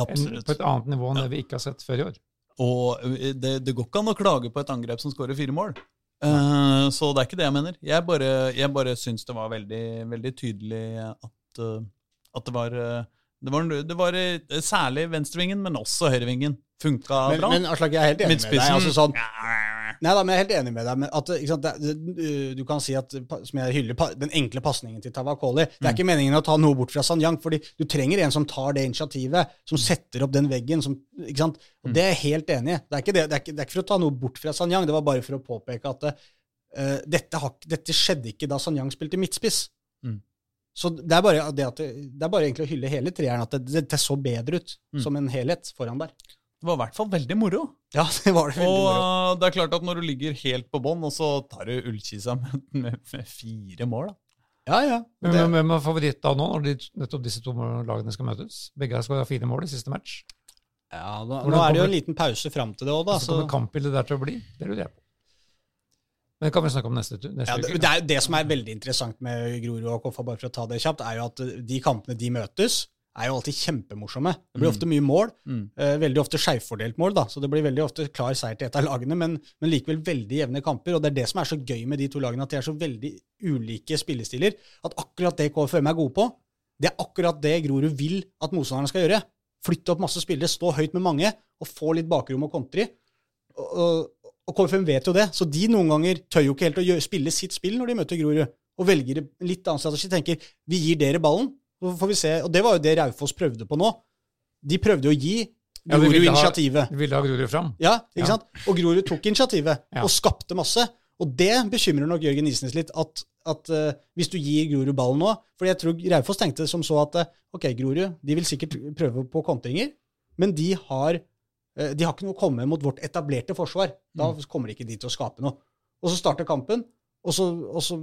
Absolutt. På et annet nivå enn det vi ikke har sett før i år. Og eh, det, det går ikke an å klage på et angrep som skårer fire mål. Uh, så det er ikke det jeg mener. Jeg bare, jeg bare syns det var veldig, veldig tydelig at, uh, at det var uh, det var, det var særlig venstrevingen, men også høyrevingen. Funka men, bra. men Aslak, jeg er helt enig med deg. Altså, sånn, Nei da, men jeg er helt enig med deg. Men at, sant, det, du kan si at, som jeg hyller, den enkle pasningen til Tavakoli Det er ikke meningen å ta noe bort fra Sanyang, fordi du trenger en som tar det initiativet, som setter opp den veggen. Som, ikke sant? Og Det er jeg helt enig i. Det det, det, er ikke, for å ta noe bort fra Sanyang, det var bare for å påpeke at uh, dette, har, dette skjedde ikke da Sanyang spilte midtspiss. Mm. Så det er, bare, det, det, det er bare egentlig å hylle hele treeren, at det, det, så bedre ut Mm. som en helhet foran der. Det var i hvert fall veldig moro. Ja, det var det veldig Og moro. Og det er klart at når du ligger helt på bånn, og så tar du Ullkisa med, med, med fire mål, da. Ja, ja. Det, hvem hvem er favoritt da nå, når de, nettopp disse to lagene skal møtes? Begge skal ha fire mål i siste match. ja, nå, Hvordan nå er det jo en liten pause fram til det òg, da. Så Så, kommer kampbildet der til å bli? Det lurer jeg på. Men det kan vi snakke om neste, neste ja, det, uke. det, er, det som er veldig interessant med Grorud og Koffa, bare for å ta det kjapt, er jo at eh, de kampene de møtes, er jo alltid kjempemorsomme. Det blir Mm. ofte mye mål. Mm. Eh, veldig ofte skjevfordelt mål, da, så det blir veldig ofte klar seier til et av lagene, men, men likevel veldig jevne kamper. og Det er det som er så gøy med de to lagene, at de er så veldig ulike spillestiler. At akkurat det KFM er gode på, det er akkurat det Grorud vil at motstanderne skal gjøre. Flytte opp masse spillere, stå høyt med mange og få litt bakrom og kontre. Og, og, og KFM vet jo det, så de noen ganger tør jo ikke helt å gjøre, spille sitt spill når de møter Grorud, og velger litt annen strategi. Tenker vi gir dere ballen, så får vi se. Og det var jo det Raufoss prøvde på nå. De prøvde å gi Grorud ja, initiativet. De ville ha Grorud fram. Ja, ikke Ja. sant? Og Grorud tok initiativet Ja. og skapte masse. Og det bekymrer nok Jørgen Isnes litt, at, at uh, hvis du gir Grorud ballen nå For jeg tror Raufoss tenkte som så at eh, ok, Grorud de vil sikkert prøve på kontringer, men de har, uh, de har ikke noe å komme mot vårt etablerte forsvar. Da kommer de ikke de til å skape noe. Og så starter kampen, og så, og så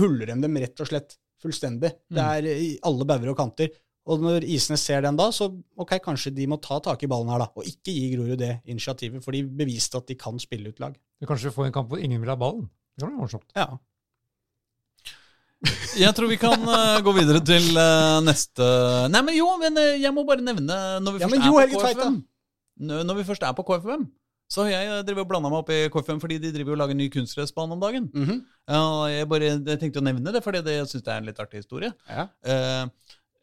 huller de dem rett og slett fullstendig. Det er i alle bauger og kanter. Og når Isnes ser den da, så ok, kanskje de må ta tak i ballen her, da, og ikke gi Grorud det initiativet, for de beviste at de kan spille ut lag. Vi kanskje får en kamp hvor ingen vil ha ballen. Det blir bli morsomt. Ja. Jeg tror vi kan uh, gå videre til uh, neste Nei, men jo, men eh, jeg må bare nevne Når vi Ja, først jo, er KFM Når når vi først er på KFM, så har jeg driver drevet og blanda meg opp i KFM fordi de driver og lager ny kunstgressbane om dagen. Mhm. Ja, jeg bare jeg tenkte å nevne det, det, jeg syns det er en litt artig historie. ja. Eh,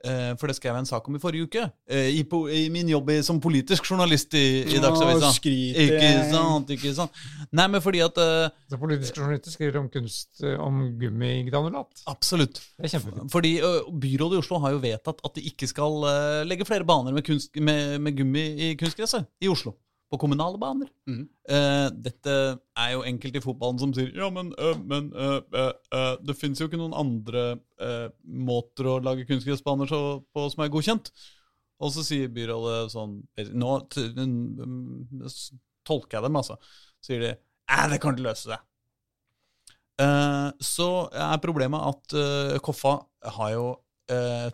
eh, for det skrev jeg en sak om i forrige uke, eh, i, po i min jobb i, som politisk journalist i, i Dagsavisa. Å, skryter. Ikke sant, ikke sant. Nei, men fordi at eh, Så Politisk journalist skriver om kunst eh, om gummigranulat. Absolutt. Det er kjempefint. Fordi Byrådet i Oslo har jo vedtatt at de ikke skal legge flere baner med, kunst, med, med gummi i kunstgresset i Oslo. På kommunale baner. Mm. Uh, dette er jo enkelte i fotballen som sier ja, men, uh, men uh, det fins jo ikke noen andre måter å lage kunstgressbaner på som er godkjent. Og så sier byrådet sånn Nå tolker jeg dem, altså. Sier de Æ, det kan ikke løse det. Eh, så er problemet at Koffa har jo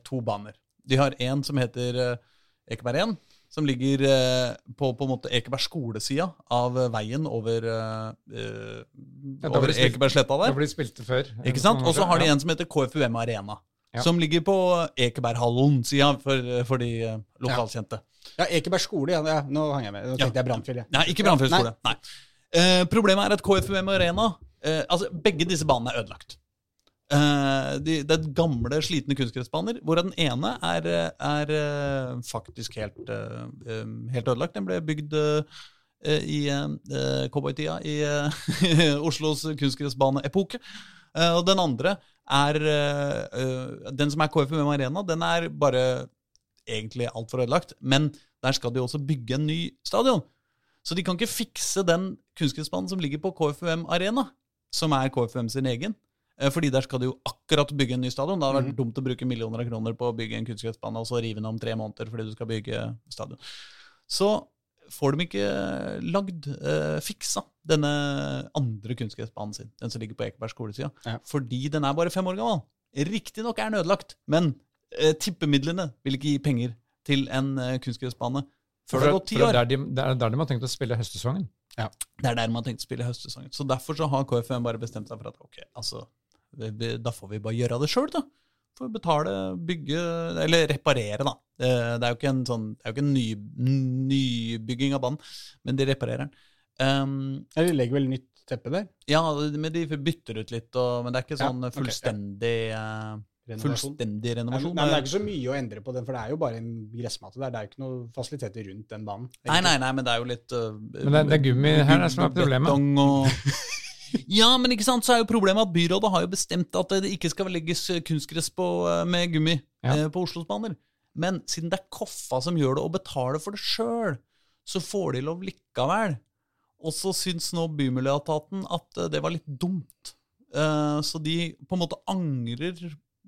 to baner. De har en som heter Ekeberg 1, som ligger eh, på, på en måte Ekeberg skolesida av eh, veien over, uh, da over Ekebergsletta Det der. blir spilt før. Ikke sant? Og så har de en som heter KFUM Arena. Ja. Som ligger på Ekeberghallen-sida for, for de lokalkjente. ja, Ekeberg skole, ja. ja. Nå hang jeg med. Nå tenkte jeg Brannfjell, Ja. Nei, ikke Brannfjell skole. Nei. Eh, problemet er at KFUM Arena eh, Altså, begge disse banene er ødelagt. Eh, de, det er gamle, slitne kunstgressbaner, hvorav den ene er, er eh, faktisk helt, eh, helt ødelagt. Den ble bygd i cowboytida i Oslos kunstgressbaneepoke. Og den andre er Den som er KFUM Arena, den er bare egentlig altfor ødelagt. Men der skal de også bygge en ny stadion. Så de kan ikke fikse den kunstgressbanen som ligger på KFUM Arena, som er KFUM sin egen. Eh, Fordi der skal de jo akkurat bygge en ny stadion. Det hadde vært mm. dumt å bruke millioner av kroner på å bygge en kunstgressbane og så rive den om tre måneder fordi du skal bygge stadion. Så får de ikke lagd, eh, fiksa, denne andre kunstgressbanen sin, den som ligger på Ekeberg skolesida, Ja. fordi den er bare fem år gammel. Riktignok er den ødelagt, men eh, tippemidlene vil ikke gi penger til en eh, kunstgressbane før det har gått ti år. Det er de, det er der de har tenkt å spille høstsesongen. Det er der man har tenkt å spille høstsesongen. Så derfor så har KFM bare bestemt seg for at ok, altså, da får vi bare gjøre det sjøl, da. Får betale, bygge, eller reparere, da. Det, er jo ikke en sånn, det er jo ikke en ny, nybygging av banen, men de reparerer den. Um, Eller de legger vel nytt teppe der? ja, men de bytter ut litt, og, men det er ikke sånn ja, okay, fullstendig, eh, Renovasjon. fullstendig Nei, renovasjon. men det er ikke så mye å endre på den, for det er jo bare en gressmatte der. Det er jo ikke noe fasiliteter rundt den banen. Nei, nei, nei, men det er jo litt uh, Men det er- det er gummi her det er som er problemet. betong Og... ja, men ikke sant, så er jo problemet at byrådet har jo bestemt at det ikke skal legges eh, kunstgress på, eh, med gummi Ja. eh, på Oslos baner. Men siden det er Koffa som gjør det, og betaler for det sjøl, så får de lov likevel. Og så syns nå Bymiljøetaten at det var litt dumt. Eh, Så de på en måte angrer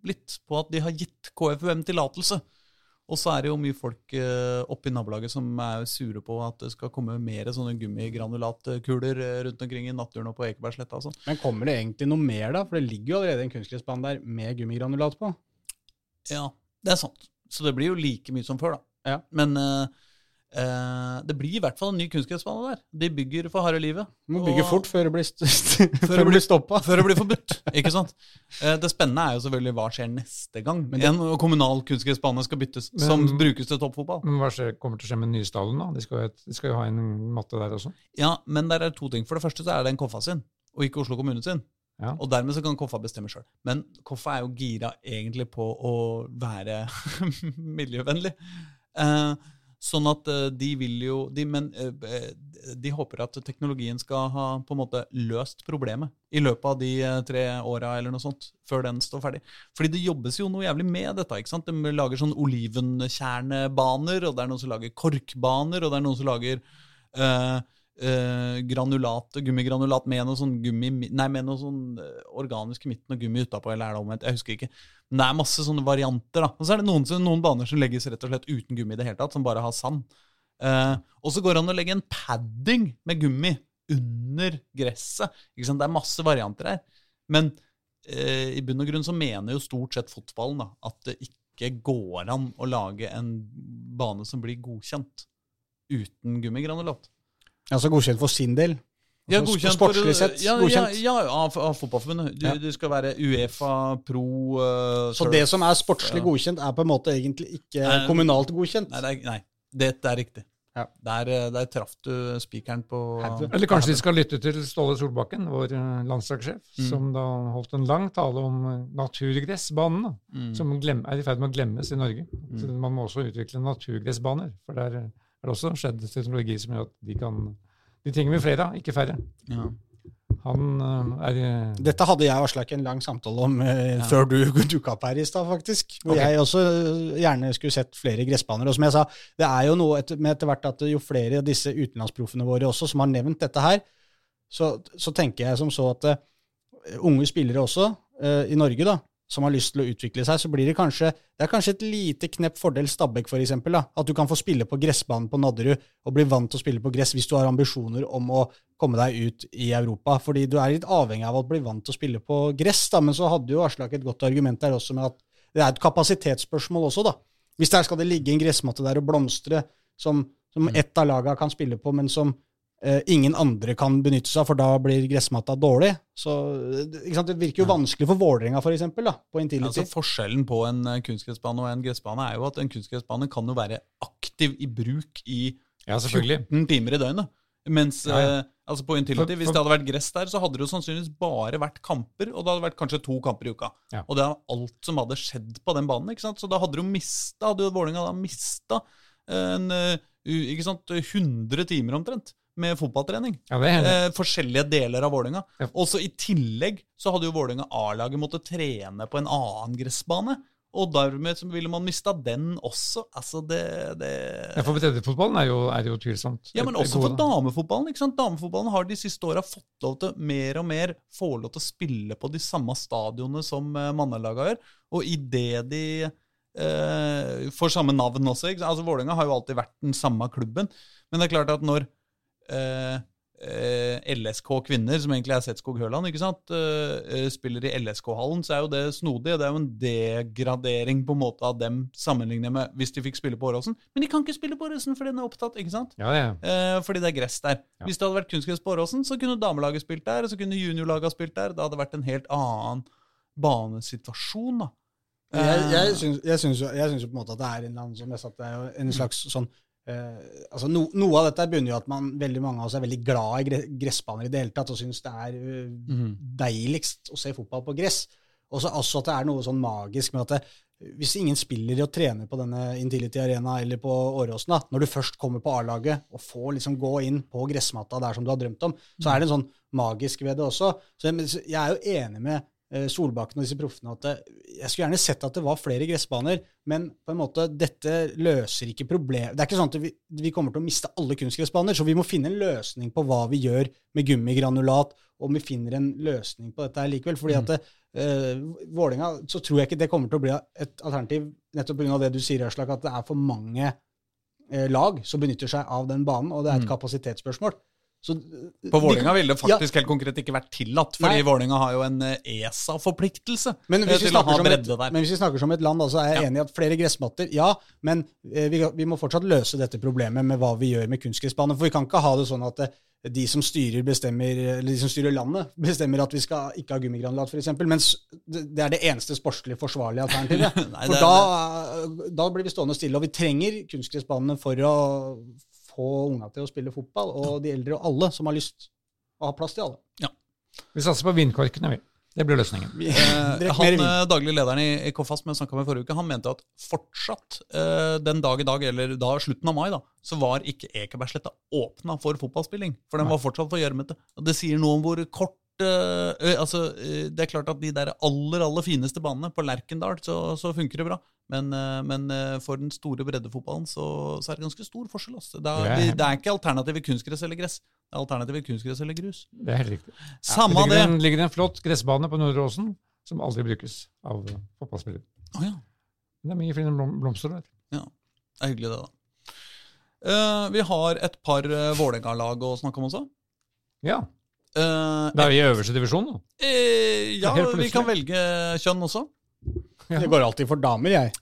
litt på at de har gitt KFUM tillatelse. Og så er det jo mye folk eh, oppe i nabolaget som er sure på at det skal komme mer sånne gummigranulatkuler eh, rundt omkring i naturen og på Ekebergsletta sånn. Men kommer det egentlig noe mer, da? For det ligger jo allerede en kunstgressbane der med gummigranulat på. Ja, det er sant. Så det blir jo like mye som før, da. Ja. Men eh, eh, det blir i hvert fall en ny kunstgressbane der. De bygger for harde livet. Du må bygge fort før det blir, st før det blir stoppa. Før det blir forbudt. ikke sant? Eh, Det spennende er jo selvfølgelig hva skjer neste gang en kommunal kunstgressbane skal byttes, Men- som brukes til toppfotball. Men hva skjer, kommer til å skje med den da? De skal, de skal jo ha en matte der også. Ja, men der er to ting. For det første så er det en Koffa sin, og ikke Oslo kommune sin. Ja. Og dermed så kan Koffa bestemme sjøl. Men Koffa er jo gira egentlig på å være miljøvennlig. Eh, sånn at eh, de vil jo de, Men eh, de håper at teknologien skal ha på en måte løst problemet i løpet av de eh, tre åra eller noe sånt, før den står ferdig. Fordi det jobbes jo noe jævlig med dette. ikke sant? De lager sånn olivenkjernebaner, og det er noen som lager korkbaner, og det er noen som lager eh, eh, granulat, gummigranulat med noe sånn gummi Nei, med noe sånn eh, organisk i midten og gummi utapå, eller er det omvendt? Jeg husker ikke. Men det er masse sånne varianter, da. Og så er det noen, noen baner som legges rett og slett uten gummi i det hele tatt, som bare har sand. Uh, og så går det an å legge en padding med gummi under gresset. Ikke sant? Det er masse varianter her. Men uh, i bunn og grunn så mener jo stort sett fotballen da, at det ikke går an å lage en bane som blir godkjent uten gummigranulat. Altså godkjent for sin del. Ja, Altså, godkjent sportslig sett, Ja, godkjent. Ja, ja av, av fotballforbundet. Du, Ja. Det skal være Uefa, Pro uh, Så det som er sportslig godkjent, er på en måte egentlig ikke Nei, kommunalt godkjent. Nei, det er, nei, dette er riktig. Ja. Der, eh, der traff du spikeren på. Eller kanskje de skal lytte til Ståle Solbakken, vår eh, landslagssjef, Mm. som da holdt en lang tale om naturgressbanene, naturgressbanen, Mm. som glem, er i ferd med å glemmes i Norge. Mm. Så Man må også utvikle naturgressbaner, for der eh, er det også skjedd teknologi som gjør at de kan De trenger vi flere av, ikke færre. Ja. Han eh, er eh, Dette hadde jeg og Aslak en lang samtale om eh, Ja. før du dukka opp her i stad, faktisk. Hvor okay. jeg også eh, gjerne skulle sett flere gressbaner. Og som jeg sa, det er jo noe etter, med etter hvert at jo flere av disse utenlandsproffene våre også som har nevnt dette her, så, så tenker jeg som så at uh, unge spillere også, uh, i Norge, da, som har lyst til å utvikle seg, så blir det kanskje det er kanskje et lite knepp fordel Stabæk, da, At du kan få spille på gressbanen på Nadderud og bli vant til å spille på gress hvis du har ambisjoner om å komme deg ut i Europa. Fordi du er litt avhengig av å bli vant til å spille på gress. da, Men så hadde jo Aslak et godt argument der også med at det er et kapasitetsspørsmål også, da. Hvis der skal det ligge en gressmatte der og blomstre, som, som ett av laga kan spille på, men som ingen andre kan benytte seg av, for da blir gressmatta dårlig. Så eh, ikke sant? Det virker jo vanskelig for Vålerenga, for eksempel, på Intility. Altså Forskjellen på en eh, kunstgressbane og en gressbane er jo at en kunstgressbane kan jo være aktiv i bruk i Ja, 14 timer i døgnet. Mens Ja, ja. eh, altså på Intility, For- hvis det hadde vært gress der, så hadde det jo sannsynligvis bare vært kamper, og det hadde vært kanskje to kamper i uka. Ja. Og det er alt som hadde skjedd på den banen. ikke sant? Så da hadde du mista, hadde jo Vålerenga da mista en eh, ikke sant, 100 timer omtrent med fotballtrening. Ja. Eh, forskjellige deler av Vålerenga. Ja. Også i tillegg så hadde jo Vålerenga A-laget måttet trene på en annen gressbane. Og dermed ville man mista den også. Altså, det, det Ja, for breddefotballen er er jo tvilsomt. Ja, men også for damefotballen. ikke sant? Damefotballen har de siste åra fått lov til mer og mer få lov til å spille på de samme stadionene som uh, mannelaga gjør. Og idet de eh, får samme navn også ikke sant? Altså, Vålerenga har jo alltid vært den samme klubben. Men det er klart at når eh, eh, LSK kvinner, som egentlig er Setskog Høland, ikke sant, eh, eh, spiller i LSK-hallen, så er jo det snodig. Det er jo en degradering på en måte av dem sammenlignet med hvis de fikk spille på Åråsen. Men de kan ikke spille på Åråsen fordi den er opptatt, ikke sant? Ja, ja. Eh, fordi det er gress der. Ja. Hvis det hadde vært kunstgress på Åråsen, så kunne damelaget spilt der, og så kunne juniorlaget spilt der. Det hadde vært en helt annen banesituasjon, da. Jeg, jeg, syns, jo, jeg syns jo på en måte at det er en, annen som jeg satt, det er jo en slags sånn eh, altså no, Noe av dette bunner jo at man, veldig mange av oss er veldig glad i gressbaner i det hele tatt, og syns det er uh, mm. deiligst å se fotball på gress. Og så også at det er noe sånn magisk med at det, hvis ingen spiller og trener på denne Intility Arena eller på Åråsen, da, når du først kommer på A-laget og får liksom gå inn på gressmatta der som du har drømt om, så er det en sånn magisk ved det også. Så jeg, jeg er jo enig med Solbakken og disse proffene at jeg skulle gjerne sett at det var flere gressbaner, men på en måte, dette løser ikke problemet. Det er ikke sånn at vi, vi kommer til å miste alle kunstgressbaner, så vi må finne en løsning på hva vi gjør med gummigranulat, om vi finner en løsning på dette her likevel. fordi at det, eh, Vålinga, så tror jeg ikke det kommer til å bli et alternativ, nettopp pga. det du sier, Aslak, at det er for mange uh, lag som benytter seg av den banen, og det er et kapasitetsspørsmål. Så, På Vålinga Vålerenga ville det faktisk helt konkret ikke vært tillatt, fordi Nei. Vålerenga har jo en eh, ESA-forpliktelse Men hvis, vi et, men hvis vi snakker som et land, så er jeg Ja. enig i at flere gressmatter, ja, men eh, vi, vi må fortsatt løse dette problemet med hva vi gjør med kunstgressbaner. For vi kan ikke ha det sånn at eh, de som styrer eller de som styrer landet, bestemmer at vi skal ikke ha gummigranulat, f.eks., mens det er det eneste sportslig forsvarlige alternativet. Nei, For da, da blir vi stående stille, og vi trenger kunstgressbanene for å få unga til å spille fotball, og de eldre og alle som har lyst å ha plass til alle. Ja. Vi satser på vindkorkene, vi. Det blir løsningen. Eh, han, eh, daglig lederen i, i Koffas som snakka med forrige uke, han mente at fortsatt eh, den dag i dag, eller da slutten av mai, da, så var ikke Ekebergsletta åpna for fotballspilling. For den var fortsatt for gjørmete. Og det sier noe om hvor kort eh, altså, eh, Det er klart at de der aller aller fineste banene på Lerkendal, så, så funker det bra. Men, eh, men for den store breddefotballen så, så er det ganske stor forskjell. Altså. Det, er, Det det er ikke alternativet kunstgress eller gress. Det er alternativet kunstgress eller grus. Det er helt riktig. Samme det det. ligger, en, ligger en flott gressbane på Nordre Åsen som aldri brukes av uh, fotballspillere. Oh, ja. Det er mye fine blomster der. Det er hyggelig, det, da. Uh, vi har et par uh, Vålerenga-lag å snakke om også. Ja. Eh, Det er jo i øverste divisjon, da. Uh, ja, vi kan velge kjønn også. Ja. Det går alltid for damer, jeg.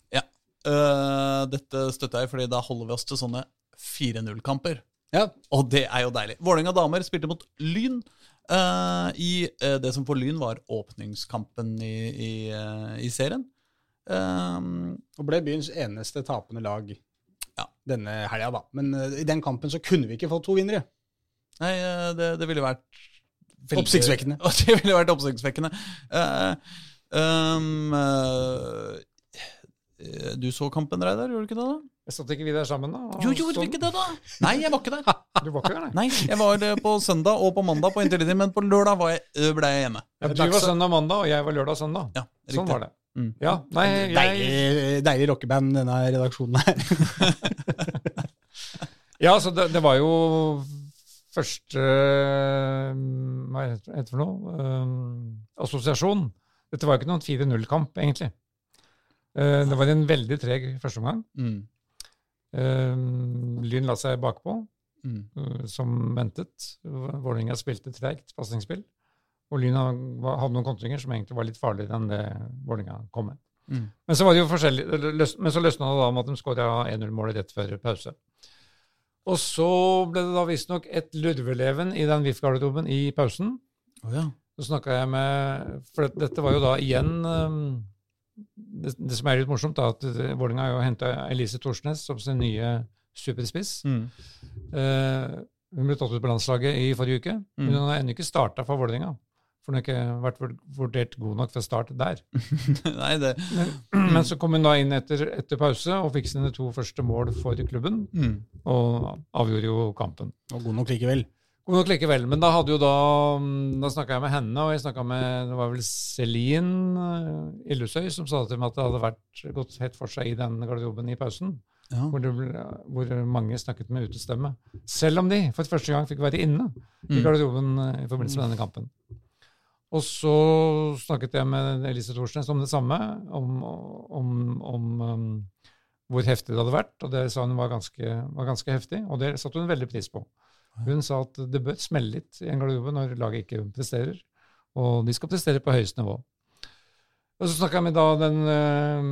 Eh, dette støtter jeg, fordi da holder vi oss til sånne 4-0-kamper. Ja. Og det er jo deilig. Vålerenga damer spilte mot Lyn. eh, I det som for Lyn var åpningskampen i, i, i serien. Og ble byens eneste tapende lag Ja. denne helga, da. Men i den kampen så kunne vi ikke fått to vinnere. Nei, det, det ville vært veldig- Oppsiktsvekkende. Det ville vært oppsiktsvekkende. Uh, um, uh, du så kampen, Reidar, gjorde du ikke det? da? Jeg satt ikke vi der sammen, da? Jo, gjorde så- vi ikke det, da? Nei, jeg var ikke der. Du var ikke der, nei? Nei, Jeg var på søndag og på mandag på Interlinjen, men på lørdag var jeg, øh, ble jeg hjemme. Ja, du var søndag og mandag, og jeg var lørdag og søndag. Ja, riktig. Sånn var det. Mm. Ja, nei, jeg, Deilig, deilig rockeband, denne redaksjonen her. ja så det, det var jo første Hva heter det for noe? Um, assosiasjon. Dette var jo ikke noen 4-0-kamp, egentlig. Eh, det var en veldig treg førsteomgang. Mm. Lyn la seg bakpå, Mm. som ventet. Vålerenga spilte tregt pasningsspill. Og Lyn hadde noen kontringer som egentlig var litt farligere enn det Vålerenga kom med. Mm. Men så var det jo forskjellig, men så løsna det da om at de skåra 1-0-målet rett før pause. Og så ble det da visstnok et lurveleven i den VIF-garderoben i pausen. Oh, ja. Så snakka jeg med For det- dette var jo da igjen um, det, det som er litt morsomt, da, at uh, Vålerenga har jo henta Elise Thorsnes som sin nye superspiss. Mm. Uh, hun ble tatt ut på landslaget i forrige uke. Men Mm. hun har ennå ikke starta for Vålerenga. For hun har ikke vært vur- vurdert god nok for start der. Nei, det Men, men så kom hun da inn etter, etter pause og fikk sine to første mål for klubben. mm. Og avgjorde jo kampen. Og god nok likevel. God nok likevel, men da hadde jo da mm, Da snakka jeg med henne, og jeg snakka med det var vel Celine eh, Illusøy som sa til meg at det hadde vært gått helt for seg i den garderoben i pausen. ja. Hvor, det, ble- hvor mange snakket med utestemme. Selv om de for første gang fikk være inne i Mm. garderoben eh, i forbindelse med denne kampen. Og så snakket jeg med Elise Thorsnes om det samme, om, om, om um, hvor heftig det hadde vært. Og det sa hun var ganske, var ganske heftig, og det satte hun veldig pris på. Hun sa at det bør smelle litt i en garderobe når laget ikke presterer, og de skal prestere på høyeste nivå. Og så snakka jeg med da den eh,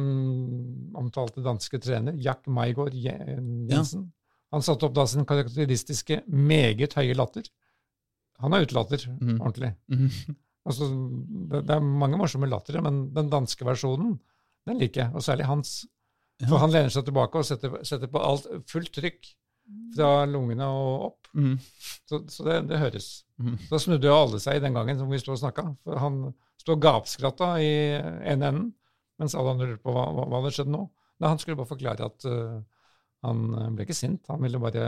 omtalte danske trener, Jack Maigård Jensen. Ja. Han satte opp da sin karakteristiske meget høye latter. Han har utelatter, mm. ordentlig. Mm. Altså, det, det er mange morsomme lattere, men den danske versjonen, den liker jeg. Og særlig hans. For han lener seg tilbake og setter, setter på alt fullt trykk fra lungene og opp. Mm. Så, så det, det høres. Mm. Da snudde jo alle seg den gangen som vi sto og snakka. For han sto og gapskratta i ene enden, mens alle andre lurte på hva, hva, hva hadde skjedd nå. Nei, han skulle bare forklare at uh, han ble ikke sint. Han ville bare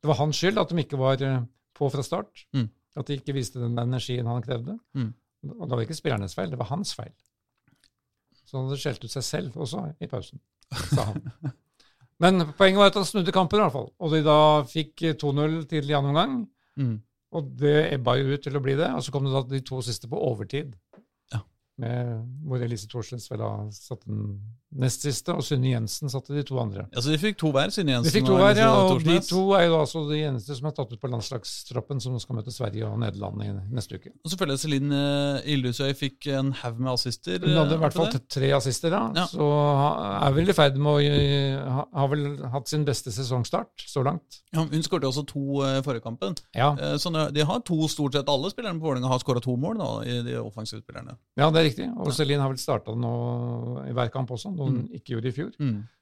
Det var hans skyld at de ikke var øh, på fra start. Mm. At de ikke viste den energien han krevde. Mm. Og det var ikke spillernes feil, det var hans feil. Så han hadde skjelt ut seg selv også i pausen, sa han. Men poenget var at han snudde kampen, i hvert fall. Og de da fikk 2-0 tidlig i annen omgang. Mm. Og det ebba jo ut til å bli det. Og så kom det da de to siste på overtid. Ja. Med, hvor Elise Thorsens vel da satte den nest siste, og Synne Jensen satte de to andre. Ja, Så de fikk to hver, Synne Jensen De fikk to hver, ja, og de to er jo altså de eneste som er tatt ut på landslagstroppen, som skal møte Sverige og Nederland i neste uke. Og selvfølgelig Celine Ildusøy Ildhusøy fikk en haug med assister. Hun hadde i eh, hvert fall tre assister, da, Ja. så er vel i ferd med å eh, ha, Har vel hatt sin beste sesongstart så langt. Ja, hun skåret også to eh, i forrige kampen. Ja, Eh, Så de har to, stort sett alle spillerne på Vålerenga har skåra to mål, da, i de offensive spillerne. ja det er riktig. Og Celine har vel starta nå i hver kamp også, noe hun ikke gjorde i fjor.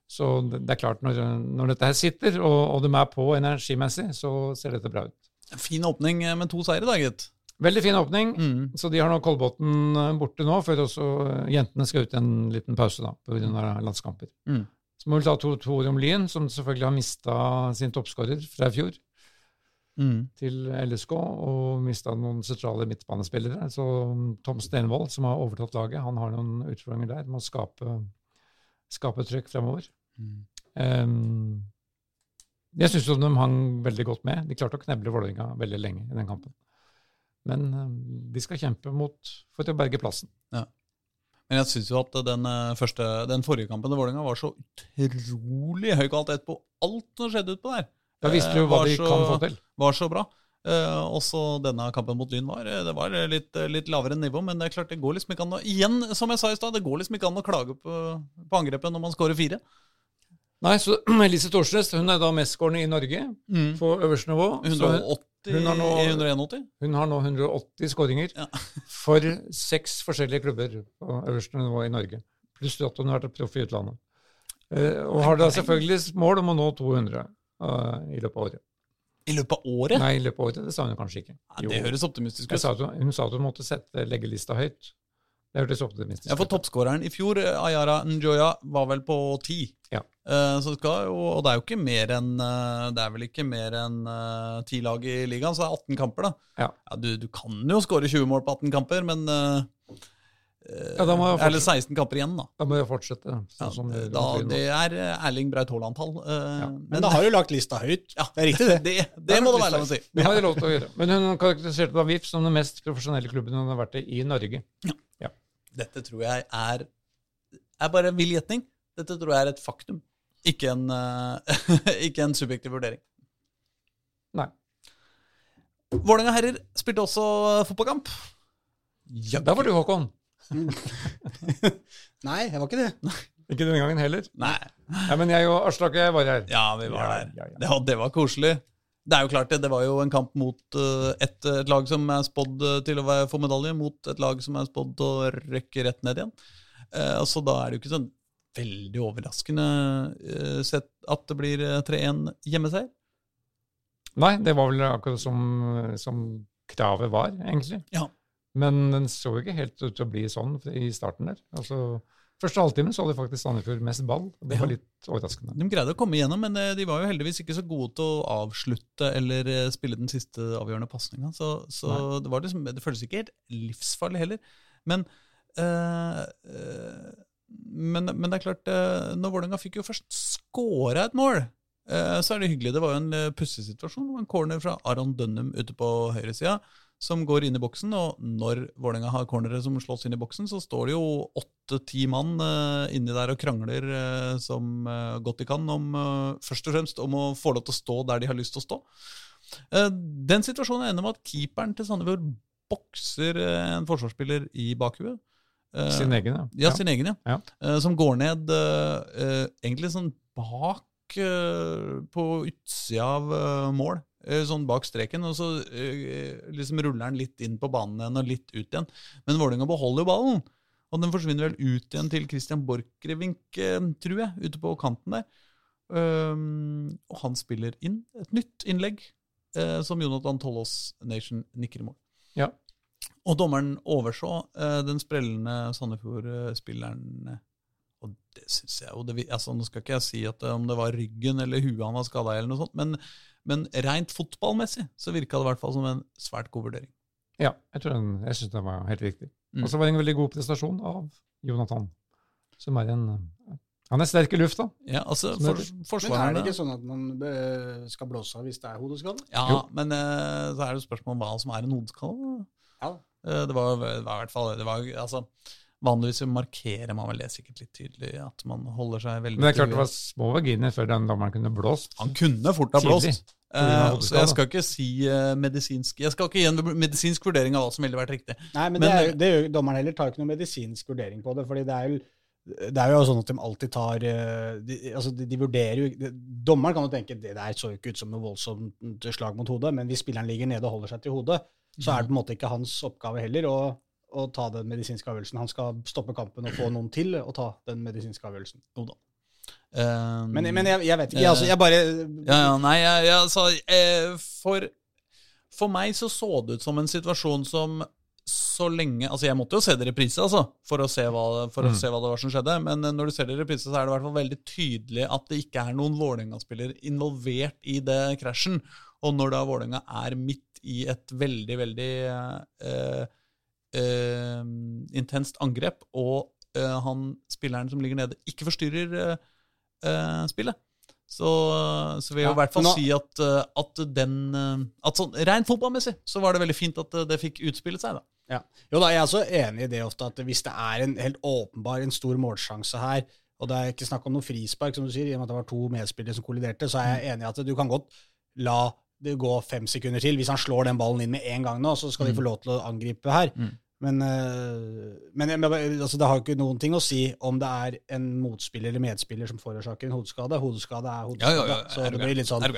Så det, det er klart, når, når dette her sitter, og, og de er på energimessig, så ser dette bra ut. Fin åpning eh, med to seire, da, gitt. Veldig fin åpning. Mm. Så de har nå Kolbotn eh, borte nå, før også eh, jentene skal ut en liten pause da, pga. landskamper. Mm. Så må vi ta to, to om Lyn, som selvfølgelig har mista sin toppskårer fra i fjor Mm. til LSK, og mista noen sentrale midtbanespillere. Så Tom Stenvold, som har overtatt laget, han har noen utfordringer der med å skape, skape trøkk fremover. Um, jeg syns de hang veldig godt med. De klarte å kneble Vålerenga veldig lenge i den kampen. Men um, de skal kjempe mot for å berge plassen. Men jeg syns jo at den, eh, første, den forrige kampen til Vålerenga var så utrolig høy kvalitet på alt som skjedde utpå der. Da visste du Eh, hva de så- kan få til. Var så bra. Eh, også denne kampen mot Lyn var eh, det var litt, litt lavere nivå, men det er klart det går liksom ikke an å Igjen, som jeg sa i stad, det går liksom ikke an å klage på, på angrepet når man skårer fire. Nei, så Elise Thorsnes hun er da mestskårende i Norge på øverste nivå. Så hun, 180 hun har nå- i 181. hun har nå 180 skåringer Ja. for seks forskjellige klubber på øverste nivå i Norge. Pluss at hun har vært proff i utlandet. Uh, og har da selvfølgelig mål om å nå 200 uh, i løpet av året. I løpet av året? Nei, i løpet av året. Det sa hun kanskje ikke. Ja, det høres optimistisk ut. sa hun, hun sa at hun måtte sette leggelista høyt. Det hørtes optimistisk ut. Ja, for toppskåreren i fjor, eh, Ayara Njoya, var vel på ti. Ja. Uh, Så det skal jo, og det er jo ikke mer enn eh, Det er vel ikke mer enn ti lag i ligaen, så det er 18 kamper, da. Ja. du, du kan jo skåre 20 mål på 18 kamper, men eh, Ja, da må jeg Eller 16 kamper igjen, da. Da må jeg fortsette. Sånn Ja, som det, det- da, det er eh, Erling Braut Haaland-tall. Ja. Men da har du lagt lista høyt. Ja. Det er riktig, det. det, det må det være lov å si. Det har jeg lov til å gjøre. Men hun karakteriserte da VIF som den mest profesjonelle klubben hun har vært i i Norge. Dette tror jeg er, er bare en vill gjetning. Dette tror jeg er et faktum, ikke en, eh, ikke en subjektiv vurdering. Nei. Vålerenga herrer spilte også fotballkamp. Ja, Da var du Håkon. Nei, jeg var ikke det. Ikke denne gangen heller. Nei. Ja, men jeg og Aslak var her. Ja, vi var der. ja, ja. Det, var- det var koselig. Det er jo klart det, det var jo en kamp mot uh, et, et lag som er spådd eh, til å få medalje, mot et lag som er spådd til å røkke rett ned igjen. Uh, så da er det jo ikke sånn veldig overraskende uh, sett at det blir eh, 3-1 hjemmeseier. Nei, det var vel akkurat som, som kravet var, egentlig. Ja. Men den så jo ikke helt ut til å bli sånn i starten der. Altså, Første halvtimen så hadde faktisk Sandefjord mest ball. og Det var litt overraskende. De greide å komme igjennom, men eh, de var jo heldigvis ikke så gode til å avslutte eller eh, spille den siste avgjørende pasninga. Så, så det, var liksom, det føltes ikke helt livsfarlig heller. Men, øh, øh, men, men det er klart, når Vålerenga fikk jo først scora et mål, så er det hyggelig. Det var jo en pussig situasjon. En corner fra Aron Dønnum ute på høyresida som går inn i boksen. Og når Vålerenga har cornere som slås inn i boksen, så står det jo åtte-ti mann uh, inni der og krangler uh, som uh, godt de kan, om, først og fremst om å få lov til å stå der de har lyst til å stå. Den situasjonen ender med at keeperen til Sandefjord bokser en forsvarsspiller i bakhuet. Sin egen, ja. ja, sin egen, ja. Ja. Som går ned egentlig sånn bak på utsida av mål. Eh, Sånn bak streken, og så eh, liksom ruller han litt inn på banen igjen og litt ut igjen. Men Vålerenga beholder jo ballen, og den forsvinner vel ut igjen til Christian Borchgrevink, eh, tror jeg, ute på kanten der. Um, og han spiller inn et nytt innlegg, som Jonathan Tollås Nation nikker i mål. Ja. Og dommeren overså den sprellende Sandefjord-spilleren. Og det syns jeg jo det, altså, Nå skal ikke jeg si at om det var ryggen eller huet han var skada i, eller noe sånt, men, men rent fotballmessig så virka det i hvert fall som en svært god vurdering. Ja, jeg, tror den, jeg syns det var helt riktig. Mm. Og så var det en veldig god prestasjon av Jonathan, som er en Han er sterk i lufta. Ja, altså, for, heter- Men er det ikke sånn at man eh, skal blåse av hvis det er hodeskade? Ja, Jo. men eh, så er det jo spørsmål om hva som er en hodeskade. Ja. Eh, det var, i hvert fall det var, altså, Vanligvis markerer man vel det sikkert litt tydelig, at man holder seg veldig Men det er klart det var små vaginer før den dommeren kunne blåst. Han kunne fort ha blåst. Eh, så jeg skal ikke si eh, medisinsk Jeg skal ikke gi en medisinsk vurdering av hva som ville vært riktig. Nei, men, Men- det er, det er jo, dommeren heller tar ikke noen medisinsk vurdering på det. fordi det er jo det er jo sånn at de alltid tar eh, de, altså de, de vurderer jo de, Dommeren kan jo tenke det der så jo ikke ut som noe voldsomt slag mot hodet, men hvis spilleren ligger nede og holder seg til hodet, så er det på en måte ikke hans oppgave heller å, å ta den medisinske avgjørelsen. Han skal stoppe kampen og få noen til å ta den medisinske avgjørelsen. Eh, Men, men jeg, jeg vet ikke. Jeg, altså, jeg bare Ja, ja, nei, jeg, altså eh, for, for meg så så det ut som en situasjon som så lenge Altså, jeg måtte jo se det i reprise, altså, for å se hva, for å Mm. se hva det var som skjedde. Men eh, når du ser det i reprise, så er det i hvert fall veldig tydelig at det ikke er noen Vålerenga-spiller involvert i det krasjen. Og når da Vålerenga er midt i et veldig, veldig eh, eh, intenst angrep, og eh, han spilleren som ligger nede, ikke forstyrrer eh, eh, spillet, så, så vil jeg Ja, i hvert fall nå- si at, eh, at den At sånn rent fotballmessig så var det veldig fint at det fikk utspillet seg, da. Ja. Jo da, jeg er også enig i det ofte, at hvis det er en helt åpenbar, en stor målsjanse her, og det er ikke snakk om noe frispark, som du sier, i og med at det var to medspillere som kolliderte, så er jeg enig i at du kan godt la det gå fem sekunder til. Hvis han slår den ballen inn med en gang nå, så skal de få lov til å angripe her. Mm. Men, øh, men altså, det har ikke noen ting å si om det er en motspiller eller medspiller som forårsaker en hodeskade. Hodeskade er hodeskade. så er du det blir litt sånn?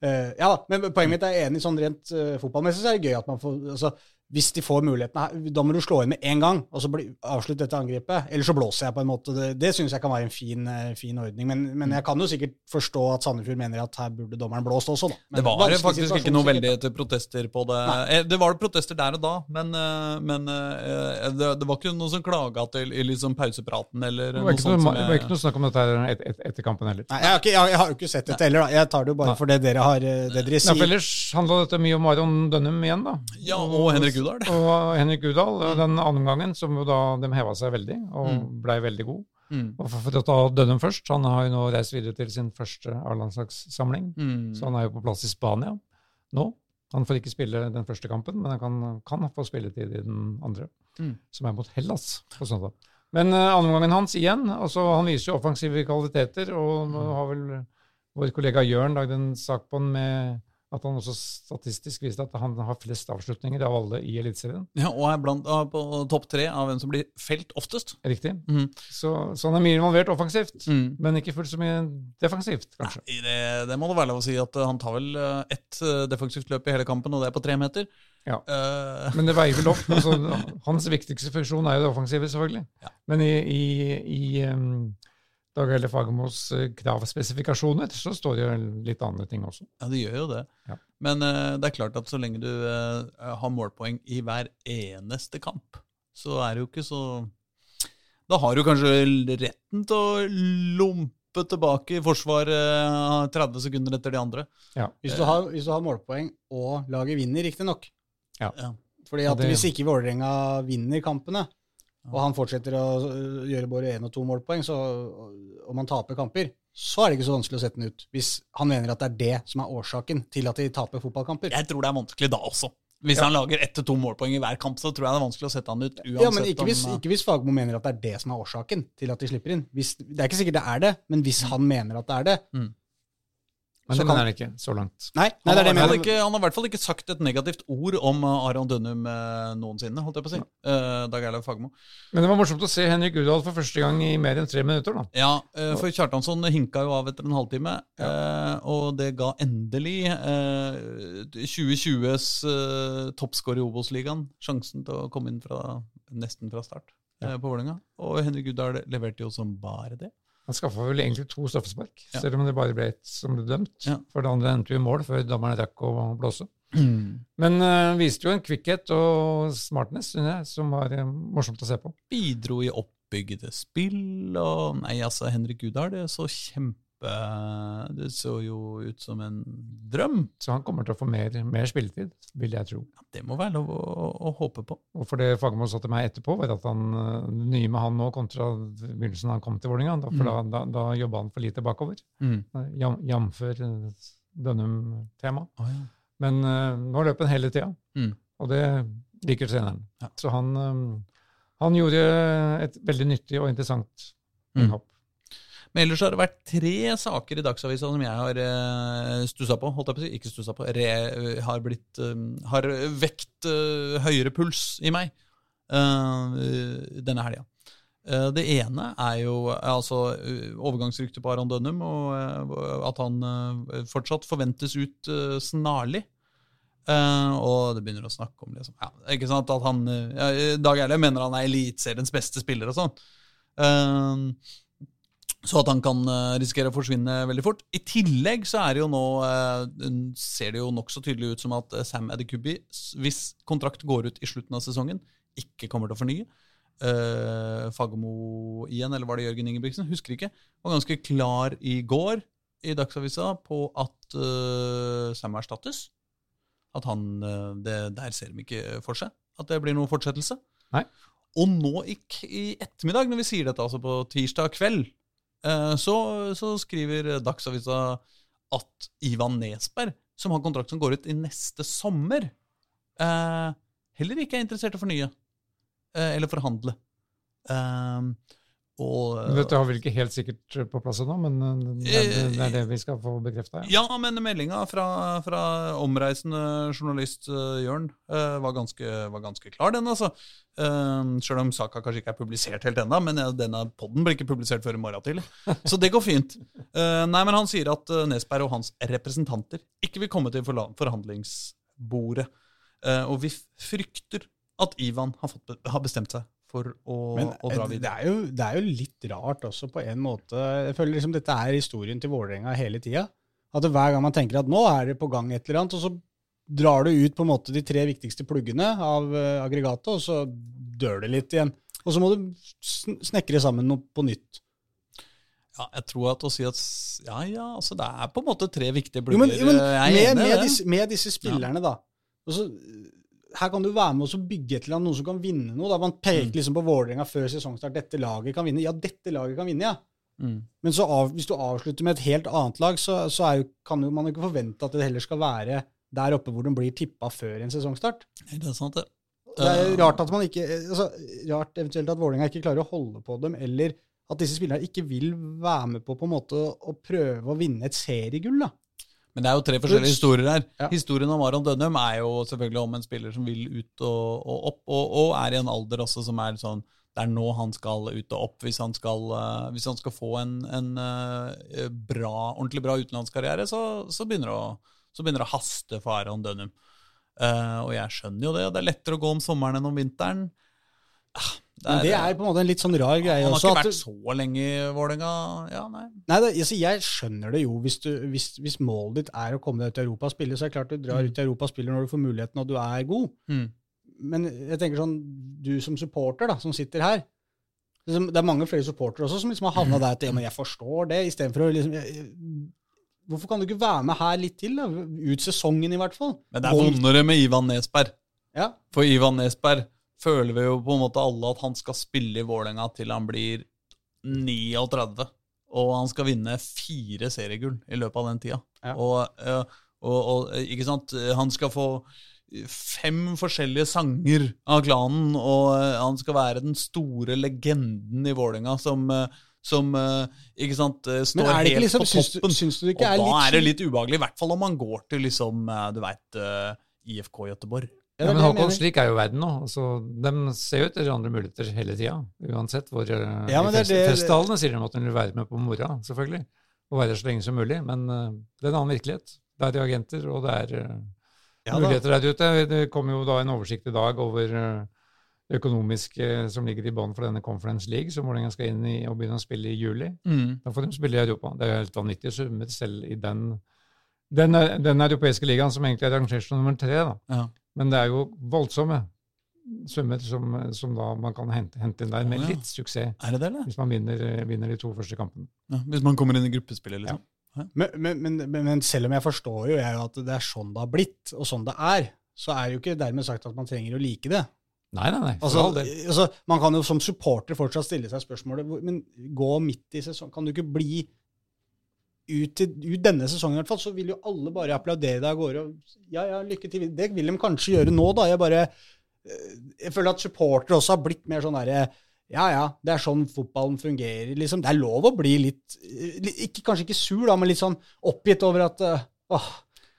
Eh, ja men poenget mitt er enig sånn rent uh, fotballmessig, så er det gøy at man får altså, Hvis de får muligheten da må du slå inn med en gang, og så avslutte dette angrepet. Eller så blåser jeg på en måte. Det, det syns jeg kan være en fin, eh, fin ordning. Men, men jeg kan jo sikkert forstå at Sandefjord mener at her burde dommeren blåst også, da. Men Det var faktisk ikke noe veldig til protester på det. Nei. Det var det protester der og da, men, eh, men eh, det, det var ikke noe som klaga til i liksom pausepraten eller Det noe var sånt. noe, som det var ikke noe snakk om dette her et, et, etter kampen heller. Nei, jeg har, ikke, jeg, jeg har jo ikke sett dette heller, da. Jeg tar det jo bare Nei. for det dere har eh, det dere Ja, for ellers handla dette mye om Marion Dønnum igjen, da. Ja, og Henrik Udal. Og Henrik Udal, den andre gangen, som da de heva seg veldig, og Mm. blei veldig god. Mm. Og for, å ta Dønnum først, han har jo nå reist videre til sin første A-landslagssamling. Mm. Så han er jo på plass i Spania nå. Han får ikke spille den første kampen, men han kan, kan få spilletid i den andre, Mm. som er mot Hellas på søndag. Men uh, andreomgangen hans igjen. altså Han viser jo offensive kvaliteter, og nå har vel vår kollega Jørn lagd en sak på han med at han også statistisk viste at han har flest avslutninger av alle i Eliteserien. Ja, og er blant, uh, på topp tre av hvem som blir felt oftest. Riktig. Mm. Så, så han er mye involvert offensivt, Mm. men ikke fullt så mye defensivt, kanskje. Nei, det, det må det være lov å si at eh, han tar vel eh, ett eh, defensivt løp i hele kampen, og det er på tre meter. Ja. uh... Men det veier vel opp. Altså, hans viktigste funksjon er jo det offensive, selvfølgelig. Ja. Men i, i, i um, Dag Helle Fagermos eh, kravspesifikasjoner så står det jo litt andre ting også. ja, det gjør jo det. Ja. Men uh, det er klart at så lenge du uh, har målpoeng i hver eneste kamp, så er det jo ikke så Da har du kanskje retten til å lompe tilbake i forsvaret uh, 30 sekunder etter de andre. Hvis du har, hvis du har målpoeng og laget vinner, riktignok. Ja. Ja. Fordi at det- Hvis ikke Vålerenga vinner kampene, og han fortsetter å øh, gjøre både én og to målpoeng, så, og man taper kamper, så er det ikke så vanskelig å sette den ut. Hvis han mener at det er det som er årsaken til at de taper fotballkamper. Jeg tror det er vanskelig da også. Hvis Ja. han lager ett til to målpoeng i hver kamp, så tror jeg det er vanskelig å sette han ut. uansett Ja, men ikke hvis, om, eh, ikke hvis Fagmo mener at det er det som er årsaken til at de slipper inn. Hvis, det er ikke sikkert det er det, men hvis han mener at det er det Men Så det mener han ikke, så langt. Nei, nei Han, det er det har fall mener. ikke, han har i hvert fall ikke sagt et negativt ord om uh, Aron Dønnum uh, noensinne, holdt jeg på å si. Uh, Dag Eilev Fagermo. Men det var morsomt å se Henrik Udal for første gang i mer enn tre minutter. da. Ja, uh, for Kjartansson hinka jo av etter en halvtime, uh, og det ga endelig uh, 2020s uh, toppscorer i Obos-ligaen sjansen til å komme inn fra, nesten fra start uh, på Vålerenga. Og Henrik Udal leverte jo som bare det. Han skaffa vel egentlig to straffespark, Ja. selv om det bare ble ett som ble dømt. Ja. For det andre endte jo i mål før dommerne rakk å blåse. Men uh, viste jo en kvikkhet og smartness synes jeg, som var uh, morsomt å se på. Bidro i oppbyggede spill, og nei, altså, Henrik Gudal det så Eh, Det så jo ut som en drøm. Så han kommer til å få mer, mer spilletid, vil jeg tro. Ja, det må være lov å, å, å håpe på. Og for det Fagermo sa til meg etterpå, var at han, eh, det nye med han nå kontra begynnelsen han kom til Vålerenga, da, for da, da, da jobba han for lite bakover. Jam, Jamfør eh, Dønnum-tema. Oh, ja. Men uh, nå løp han hele tida, Mm. og det liker treneren. Ja. Så han, um, han gjorde et veldig nyttig og interessant Mm. innhopp. Men ellers har det vært tre saker i Dagsavisa som jeg har uh, stussa på. holdt jeg på å si, Ikke stussa på. Re, eh, har, blitt, eh, har vekt eh, høyere puls i meg eh, denne helga. Eh, det ene er jo eh, altså overgangsryktet på Aron Dønnum, og eh, at han eh, fortsatt forventes ut eh, snarlig. Eh, og det begynner å snakke om liksom, ja, ikke sant, at han, eh, ja, Dag Erle mener han er eliteseriens beste spiller og sånn. Så at han kan eh, risikere å forsvinne veldig fort. I tillegg så er det jo nå eh, ser det jo nokså tydelig ut som at eh, Sam Adekubi, hvis kontrakt går ut i slutten av sesongen, ikke kommer til å fornye. Uh, Fagermo igjen, eller var det Jørgen Ingebrigtsen? Husker ikke. Var ganske klar i går i Dagsavisa på at eh, Sam erstattes. At han det, Der ser de ikke for seg at det blir noen fortsettelse. Nei. Og nå i, i ettermiddag, når vi sier dette, altså på tirsdag kveld, så, så skriver Dagsavisa at Ivan Nesberg, som har kontrakt som går ut i neste sommer, eh, heller ikke er interessert i å fornye eh, eller forhandle. Eh, og, Dette har vi ikke helt sikkert på plass ennå, men eh, det er, det er det vi skal få bekrefta. Ja. Ja, men meldinga fra, fra omreisende journalist eh, Jørn eh, var, ganske, var ganske klar, den, altså. Sjøl om saka kanskje ikke er publisert helt ennå, men eh, denne podden blir ikke publisert før i morgen tidlig. Så det går fint. Eh, nei, men han sier at Nesberg og hans representanter ikke vil komme til forhandlingsbordet. Eh, og vi frykter at Ivan har, fått, har bestemt seg for å, Men å dra videre. det er, jo, det er jo litt rart også, på en måte. Jeg føler liksom dette er historien til Vålerenga hele tida. At hver gang man tenker at nå er det på gang et eller annet, og så drar du ut på en måte de tre viktigste pluggene av eh, aggregatet, og så dør det litt igjen. Og så må du sn- snekre sammen noe på nytt. Ja, jeg tror at å si at Ja, ja, altså det er på en måte tre viktige Jo, men, jo, men eh, med, med, disse, med disse spillerne, da. Og så, her kan du være med og bygge et eller annet, noen som kan vinne noe. da Man peker Mm. liksom på Vålerenga før sesongstart. Dette laget kan vinne. Ja, dette laget kan vinne, ja. Mm. Men så av, hvis du avslutter med et helt annet lag, så, så jo, kan jo man jo ikke forvente at det heller skal være der oppe hvor de blir tippa før en sesongstart. Det er sant, det. Det er Eh, rart at man ikke, altså, rart eventuelt at Vålerenga ikke klarer å holde på dem, eller at disse spillerne ikke vil være med på på en måte å prøve å vinne et seriegull. da. Men det er jo tre forskjellige historier her. Ja. Historien om Aron Dønnum er jo selvfølgelig om en spiller som vil ut og, og opp, og, og er i en alder også som er sånn Det er nå han skal ut og opp. Hvis han skal, eh, hvis han skal få en, en eh, bra, ordentlig bra utenlandskarriere, så, så, begynner å, så begynner det å haste for Aron Dønnum. Uh, og jeg skjønner jo det. Det er lettere å gå om sommeren enn om vinteren. Ah, Men det er på en måte en litt sånn rar greie Han har også. ikke vært så lenge i Vålerenga. Ja, nei. Nei, det, altså, Jeg skjønner det jo. Hvis, du, hvis, hvis målet ditt er å komme deg ut i Europa og spille, så er det klart du drar ut i Europa og spiller når du får muligheten og du er god. Mm. Men jeg tenker sånn, du som supporter da, som sitter her liksom, Det er mange flere supportere også som liksom har havna der at ja, men jeg forstår det, istedenfor å liksom jeg, Hvorfor kan du ikke være med her litt til? da? Ut sesongen, i hvert fall. Men det er vondere med Ivan Nesberg. Ja, For Ivan Nesberg føler vi jo på en måte alle at han skal spille i Vålerenga til han blir 39. Og han skal vinne fire seriegull i løpet av den tida. Ja. Og, eh, og, og ikke sant, han skal få fem forskjellige sanger av klanen, og eh, han skal være den store legenden i Vålerenga som, eh, som ikke sant, står helt liksom, på toppen. syns syns Og da litt er det litt ubehagelig, i hvert fall om man går til liksom, du veit, IFK Göteborg. Ja, men Håkon, mener. slik er jo verden nå. Altså, de ser jo etter andre muligheter hele tida. Uansett hvor eh, Ja, I fest, festtalene sier de at de vil være med på mora, selvfølgelig. Og være der så lenge som mulig. Men uh, det er en annen virkelighet. Det er agenter, og det er uh, Ja, muligheter der ute. Det kom jo da en oversikt i dag over eh, det økonomiske som ligger i bånn for denne Conference League, som Vålerenga skal inn i og begynne å spille i juli. Da får de spille i Europa. Det er jo helt vanvittige summer selv i den, den, den europeiske ligaen, som egentlig er rangert som nummer tre. da. Ja. Men det er jo voldsomme summer som, som da man kan hente, hente inn der med ja. litt suksess, Er det det, eller? hvis man vinner, vinner de to første kampene. Ja, hvis man kommer inn i gruppespillet, liksom. Men, men, men, men, men selv om jeg forstår jo jeg at det er sånn det har blitt, og sånn det er, så er det jo ikke dermed sagt at man trenger å like det. Nei, nei, nei. For Altså, all del. altså, man kan jo som supporter fortsatt stille seg spørsmålet Men gå midt i sesongen, Kan du ikke bli ut, i, ut denne sesongen, i hvert fall, så vil jo alle bare applaudere deg av gårde. og Ja, ja, lykke til. Det vil de kanskje gjøre nå, da. Jeg bare eh, Jeg føler at supportere også har blitt mer sånn derre ja, ja, det er sånn fotballen fungerer. liksom. Det er lov å bli litt, eh, ikke, Kanskje ikke sur, da, men litt sånn oppgitt over at eh, åh,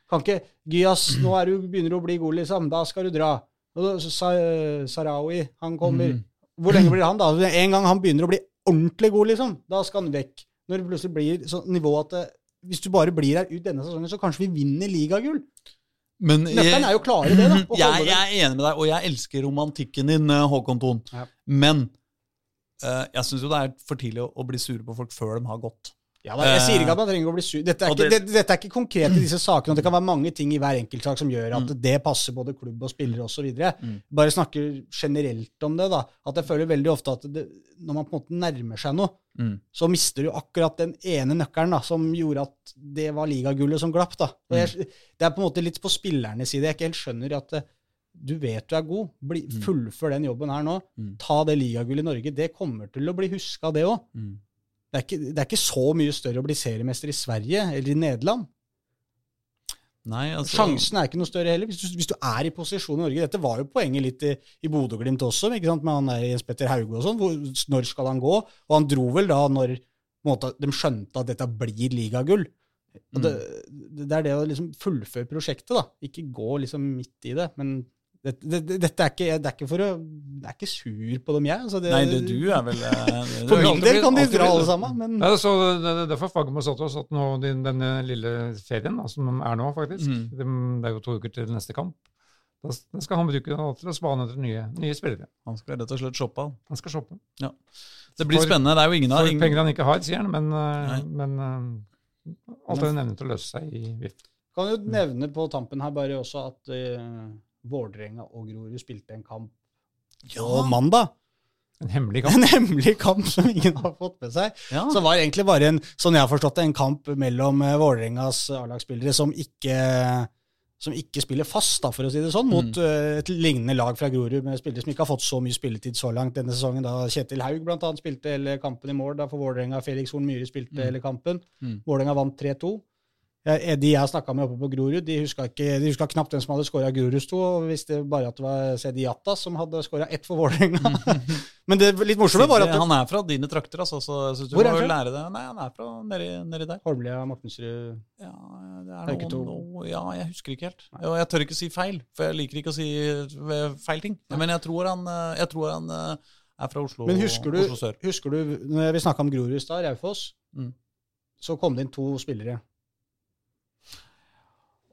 Kan ikke Gyas, nå du, begynner du å bli god, liksom. Da skal du dra. Sa- Sarawi, han kommer. Mm. Hvor lenge blir han, da? En gang han begynner å bli ordentlig god, liksom, da skal han vekk. Når det plutselig blir sånn nivå at det, hvis du bare blir her ut denne sesongen, så kanskje vi vinner ligagull. Men Nøkkelen er jo klar klare det, da. jeg, jeg er enig med deg, og jeg elsker romantikken din, eh, Håkon Thon. Ja. Men uh, jeg syns jo det er for tidlig å, å bli sure på folk før de har gått. Ja, da, jeg sier ikke at man trenger å bli sur. Dette er ikke, det- det, dette er ikke konkret i disse sakene. Det kan være mange ting i hver enkeltsak som gjør at det passer både klubb og spillere osv. Mm. Bare snakker generelt om det. da, At jeg føler veldig ofte at det, når man på en måte nærmer seg noe, Mm. så mister du akkurat den ene nøkkelen da, som gjorde at det var ligagullet som glapp. da. Jeg, det er på en måte litt på spillernes side. Jeg ikke helt skjønner at eh, du vet du er god. Bli, fullfør den jobben her nå. Mm. Ta det ligagullet i Norge. Det kommer til å bli huska, det òg. Mm. Det er, ikke, det er ikke så mye større å bli seriemester i Sverige eller i Nederland. Nei, altså Sjansen er ikke noe større heller. Hvis du, hvis du er i posisjon i Norge Dette var jo poenget litt i, i Bodø-Glimt også, med han der Jens Petter Hauge og sånn. Når skal han gå? Og han dro vel da når måte, de skjønte at dette blir ligagull. Og det, det er det å liksom fullføre prosjektet, da. Ikke gå liksom midt i det. Men det, det, det, dette er ikke, det er ikke for å Jeg er ikke sur på dem, jeg. Altså det, Nei, det du er vel eh, For det- min del kan de dra alle sammen, men Ja, så det, det, Derfor Fagermo satt oss at nå, den, denne lille ferien da, som er nå, faktisk Mm. det, det er jo to uker til neste kamp. Da, skal han bruke det til å spane etter nye, nye spillere. Han skal rett og slett shoppe. han. Han skal shoppe. Ja. Det blir For- spennende. Det er jo ingen av For ingen, penger han ikke har, sier han, men, eh, Nei. men uh, alt er jo nevnt til å løse seg i VIF. Kan jo nevne på tampen her bare også at uh, Vålerenga og Grorud spilte en kamp på Ja. mandag. En hemmelig kamp. En hemmelig kamp som ingen har fått med seg. Ja. Så var det egentlig bare en, sånn jeg har forstått det, en kamp mellom uh, Vålerengas A-lagsspillere som ikke som ikke spiller fast, da, for å si det sånn, mot mm. et lignende lag fra Grorud med spillere som ikke har fått så mye spilletid så langt denne sesongen. Da Kjetil Haug blant annet spilte hele kampen i mål da for Vålerenga. Felix Horn Myhre spilte hele kampen. Mm. Vålerenga vant 3-2. Jeg, de jeg snakka med oppe på Grorud, de huska, ikke, de huska knapt hvem som hadde skåra Groruds to, og visste bare at det var Sedi Jatta som hadde skåra ett for Vålerenga. Men det litt morsomme var at du, Han er fra dine trakter, altså, så jeg synes du Hvor er han fra? Nei, han er fra nedi, nedi der. Holmlia Mortensrud Ja, det er noen, noe, Ja, jeg husker ikke helt. Og jeg tør ikke si feil, for jeg liker ikke å si eh, feil ting. Men jeg tror han, eh, jeg tror han eh, er fra Oslo, Men husker du, Oslo sør. husker du når vi snakka om Grorud i stad, Raufoss, Mm. så kom det inn to spillere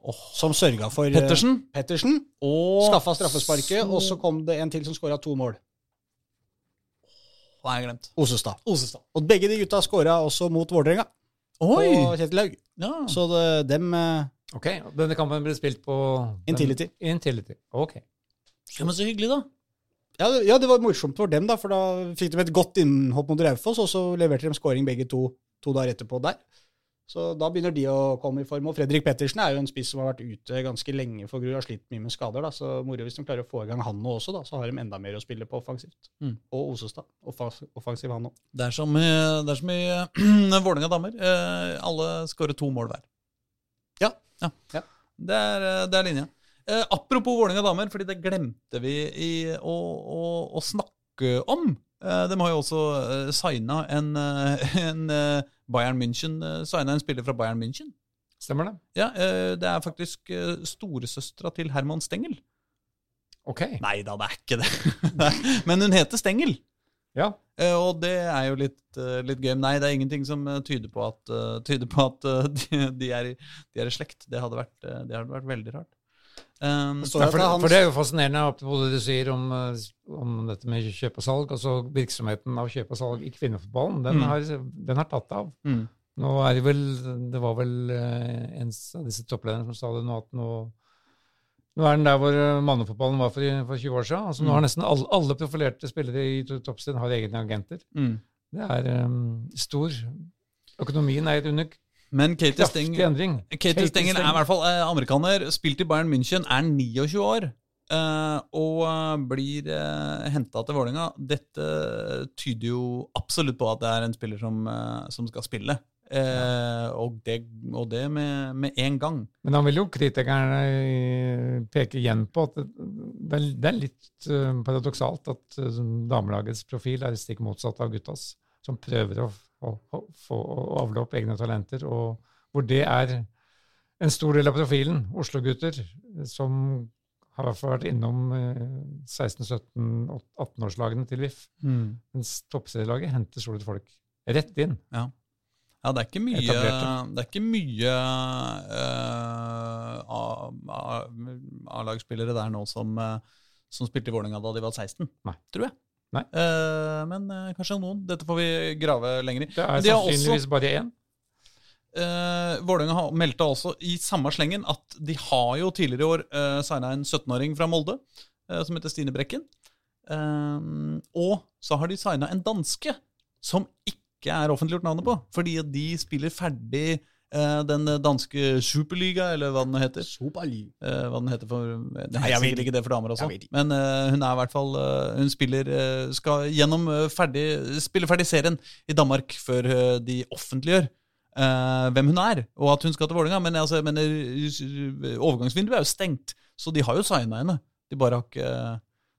Åh, som sørga for eh, Pettersen Pettersen. oh. Skaffa straffesparket, og så kom det en til som skåra to mål. Hva har jeg glemt? Osestad. Osestad. Og begge de gutta skåra også mot Vålerenga Oi! og Kjetil Haug. Ja. Så det, dem eh, Ok, Denne kampen ble spilt på Intility. Intility. Ok. ja, men så hyggelig, da. ja, det- ja, det var morsomt for dem, da, for da fikk de et godt innhopp mot Raufoss, og så leverte de scoring begge to to dager etterpå der. Så da begynner de å komme i form. Og Fredrik Pettersen er jo en spiss som har vært ute ganske lenge for Grorud, har slitt mye med skader. da, Så moro hvis de klarer å få i gang han nå også, da, så har de enda mer å spille på offensivt. Mm. Og Osestad. Offens- Offensiv han òg. Det er som, i- det er som i uh, Vålerenga damer. Eh, alle skårer to mål hver. Ja. Ja. Ja. Det, er, eh, det er linja. Eh, apropos Vålerenga damer, fordi det glemte vi i, å, å, å snakke om. Eh, de har jo også uh, signa en, eh, en eh, Bayern München signa en spiller fra Bayern München. Stemmer det? Ja, eh, Det er faktisk storesøstera til Herman Stengel. Ok. Nei da, det er ikke det. Men hun heter Stengel. Ja. Eh, Og det er jo litt, eh, litt gøy. Nei, det er ingenting som eh, tyder på at, eh, tyder på at eh, de, de, er de er i slekt. Det hadde vært, eh, det hadde vært veldig rart. Um, Det Ja, for, det er for det er jo fascinerende både det du sier om, eh, om dette med kjøp og salg. altså Virksomheten av kjøp og salg i kvinnefotballen, den, Mm. har, den har tatt av. mm. Nå er det vel Det var vel eh, en av disse topplederne som sa det nå, at nå, Nå er den der hvor eh, mannefotballen var for, for 20 år siden. Altså, Nå Mm. har nesten alle, alle profilerte spillere i to- har egne agenter. Mm. Det er um, stor Økonomien er under Men Katie Steng. Katie Katie Stengel er i hvert fall eh, amerikaner, spilt i Bayern München, er 29 år. eh, og eh, blir eh, henta til Vålerenga. Dette tyder jo absolutt på at det er en spiller som, som skal spille. Eh, og, det, og det med, med en gang. Men han vil jo kritikerne peke igjen på at det, det er- litt paradoksalt at damelagets profil er stikk motsatt av guttas, som prøver å, å, få å avle opp egne talenter, og hvor det er en stor del av profilen. Oslo-gutter eh, som har vært innom eh, 16-17-18-årslagene til VIF, mens toppserielaget henter stort folk rett inn. Ja, det er ikke mye, det er ikke mye uh, A-lagsspillere der nå som, uh, som spilte i Vålerenga da de var 16, Nei. tror jeg. Nei. Eh, men uh, kanskje noen. Dette får vi grave lenger i. Det er de sannsynligvis også- bare én. Uh, Vålerenga har- meldte også i samme slengen at de har jo tidligere i år uh, signa en 17-åring fra Molde uh, som heter Stine Brekken. Uh, og så har de signa en danske som ikke er offentliggjort navnet på, fordi de spiller ferdig den danske superliga, eller hva den heter. Superliga. Eh, hva den heter for Det Nei, jeg vet ikke det for damer også. Men eh, hun er i hvert fall eh, Hun spiller eh, skal gjennom eh, ferdig spille ferdig serien i Danmark før eh, de offentliggjør eh, hvem hun er, og at hun skal til Vålerenga. Men altså, jeg mener, eh, overgangsvinduet er jo stengt, så de har jo signa henne. De bare har ikke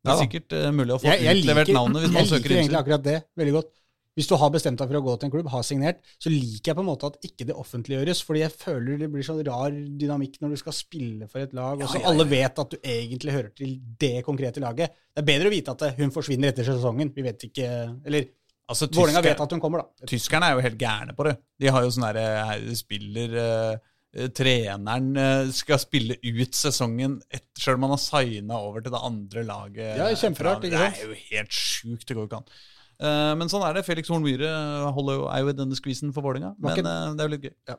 Det er sikkert eh, mulig å få Jeg, jeg utlevert liker, navnet hvis jeg liker egentlig akkurat det veldig godt. Hvis du har bestemt deg for å gå til en klubb, har signert, så liker jeg på en måte at ikke det offentliggjøres, fordi jeg føler det blir sånn rar dynamikk når du skal spille for et lag, og så alle vet at du egentlig hører til det konkrete laget. Det er bedre å vite at eh, hun forsvinner etter sesongen. Vi vet ikke Eller Altså, Vålerenga vet at hun kommer, da. Tyskerne er jo helt gærne på det. De har jo sånn herre Spiller eh, Treneren eh, skal spille ut sesongen etter sjøl om han har signa over til det andre laget. Ja, kjemperart, ikke sant? Det er jo helt sjukt. Det går ikke an. Eh, men sånn er det. Felix Horn Myhre er jo i denne skvisen for Vålerenga. Men eh, det er jo litt gøy.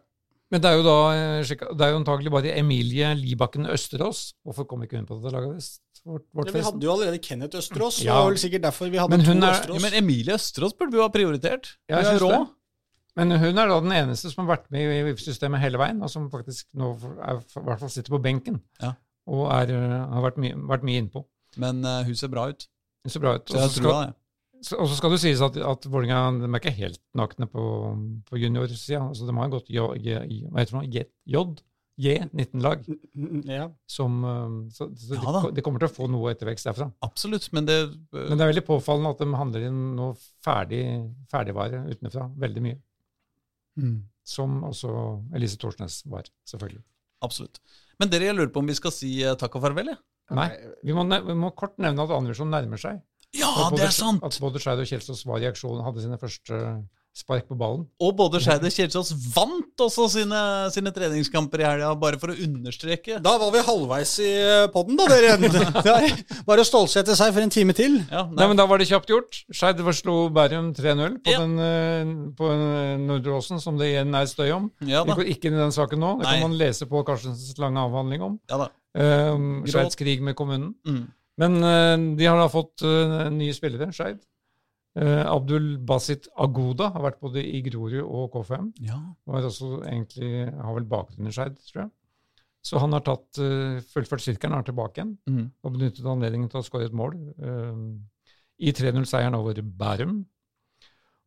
Men det er jo da eh, det er jo antakelig bare Emilie Libakken Østerås. Hvorfor kom ikke hun på dette laget? Vårt, vårt Ja, vi hadde jo allerede Kenneth Østerås, Ja. det var vel sikkert derfor vi hadde Men hun to er- Østerås. Ja, men Emilie Østerås burde vi jo ha prioritert. Jeg Hun er synes rå. det. Men hun er da den eneste som har vært med i VIF-systemet hele veien, og som faktisk nå er, i hvert fall sitter på benken Ja. og er, eh, har vært mye, vært mye innpå. Men uh, hun ser bra ut. Hun ser bra ut. Så jeg tror skal, det. Og så skal det sies at, at Vålerenga er ikke helt nakne på, på juniorsida. Altså, de har gått J, J, J, J, J 19-lag. Mm, Ja. Som, eh, så, så Ja de, de kommer til å få noe ettervekst derfra. Absolutt. Men det uh... Men det er veldig påfallende at de handler inn noe ferdig, ferdigvare utenfra. Veldig mye. mm. Som også Elise Thorsnes var, selvfølgelig. Absolutt. Men dere, jeg lurer på om vi skal si eh, takk og farvel? Ja? Nei, vi må, vi må kort nevne at andredivisjon nærmer seg. Ja, det er sant! At både Skeid og Kjelsås var i aksjon, hadde sine første spark på ballen. Og både Skeid og Kjelsås vant også sine, sine treningskamper i helga, bare for å understreke. Da var vi halvveis i podden, da, dere. Er bare å stålsette seg for en time til. Ja, Nei, men Da var det kjapt gjort. Skeid slo Bærum 3-0 på, Ja. den, eh, på eh, Nordre Åsen, som det igjen er støy om. ja Vi går ikke inn i den saken nå. Det Nei. kan man lese på Karstensens lange avhandling om. Ja, da. Um, Skeids krig med kommunen. Mm. Men eh, de har da fått eh, nye spillere, Skeid. Eh, Abdul Basit Agoda har vært både i Grorud og KFM. ja. Og er også egentlig, har vel bakgrunn i Skeid, tror jeg. Så han har tatt, fullført sirkelen, er tilbake igjen Mm. og benyttet anledningen til å skåre et mål uh, i 3-0-seieren over Bærum.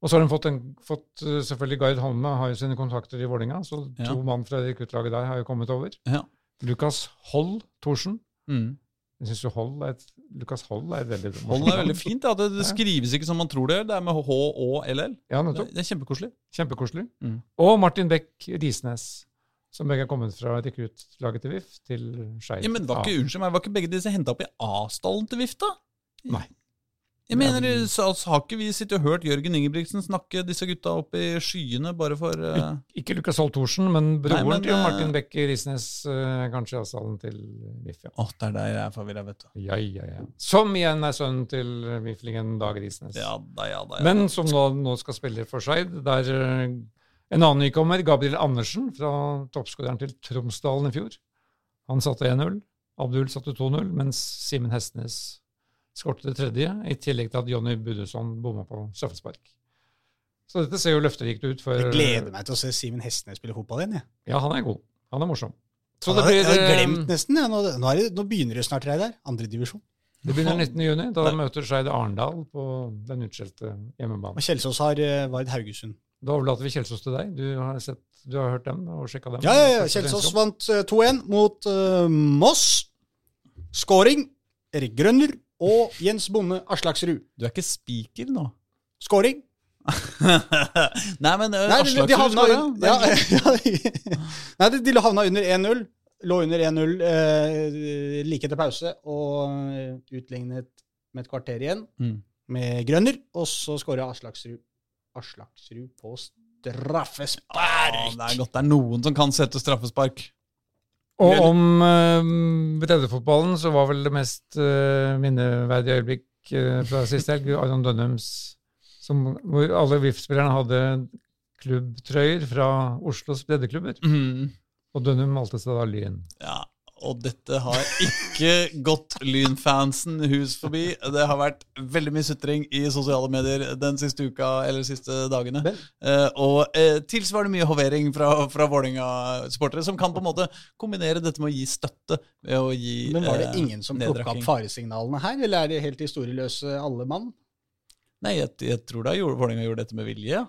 Og så har de fått, en, fått selvfølgelig Gard Holme har jo sine kontakter i Vålinga, så Ja. to mann fra rekruttlaget der har jo kommet over. Ja. Lukas Holl Thorsen. Mm. Jeg syns jo Holl er et, Lukas Hold er et veldig Hold er veldig fint. Ja. Det, det skrives ikke som man tror det gjør. Det er med H og LL. Ja, Det, det er kjempekoselig. Kjempekoselig. Mm. Og Martin Beck Risnes, som begge er kommet fra rekruttlaget til VIF til Skeid. Ja, men var ikke, unnskyld meg, var ikke begge disse henta opp i A-stallen til VIF, da? Nei. Jeg mener, så, så Har ikke vi sittet og hørt Jørgen Ingebrigtsen snakke disse gutta opp i skyene bare for uh... Ikke Lukas Holl Thorsen, men broren Nei, men, til eh, Martin Beck Risnes, uh, kanskje i avstanden til VIF. ja. Oh, det er der jeg er forvirra, vet du. Ja, ja, ja. Som igjen er sønnen til Miflingen Dag Risnes. Ja da, ja da. Ja. Men som nå, nå skal spille for Skeid. Der uh, en annen nykommer, Gabriel Andersen, fra toppskåreren til Tromsdalen i fjor. Han satte 1-0. Abdul satte 2-0, mens Simen Hestnes skårte det tredje, i tillegg til at Jonny Budusson bomma på straffespark. Så dette ser jo løfterikt ut for Jeg gleder meg til å se Simen Hestnes spille fotball igjen. jeg. Ja, han er god. Han er morsom. Så det blir, jeg har eh, glemt nesten. Ja. Nå, nå, det, nå begynner det snart, Reidar. Andredivisjon. det begynner 19. juni. Da møter Skeid Arendal på den utskjelte hjemmebanen. Og Kjelsås har uh, Vard Haugesund. Da overlater vi Kjelsås til deg. Du har, sett, du har hørt dem og sjekka dem? Ja, ja, ja. Kjelsås vant eh, 2-1 mot uh, Moss. Skåring Erik Grønner og Jens Bonde Aslaksrud. Du er ikke spiker nå? Skåring. Nei, men uh, Aslaksrud skåra. ja, ja, Nei, de, de havna under 1-0. Lå under 1-0 eh, like etter pause og eh, utlignet med et kvarter igjen Mm. med Grønner. Og så skåra Aslaksrud, Aslaksrud på straffespark. Ja, det er godt det er noen som kan sette straffespark. Og om uh, breddefotballen så var vel det mest uh, minneverdige øyeblikk uh, fra sist helg Aron Dønnums, som, hvor alle VIF-spillerne hadde klubbtrøyer fra Oslos breddeklubber. Mm. Og Dønnum valgte seg da Lyn. Ja, og dette har ikke gått Lynfansen hus forbi. Det har vært veldig mye sutring i sosiale medier den siste uka eller siste dagene. Eh, og eh, tilsvarende mye hovering fra, fra Vålerenga-sportere, som kan på en måte kombinere dette med å gi støtte ved å gi Men var det eh, ingen som plukka opp faresignalene her, eller er det helt historieløse alle mann? Nei, jeg, jeg tror da Vålerenga gjorde dette med vilje.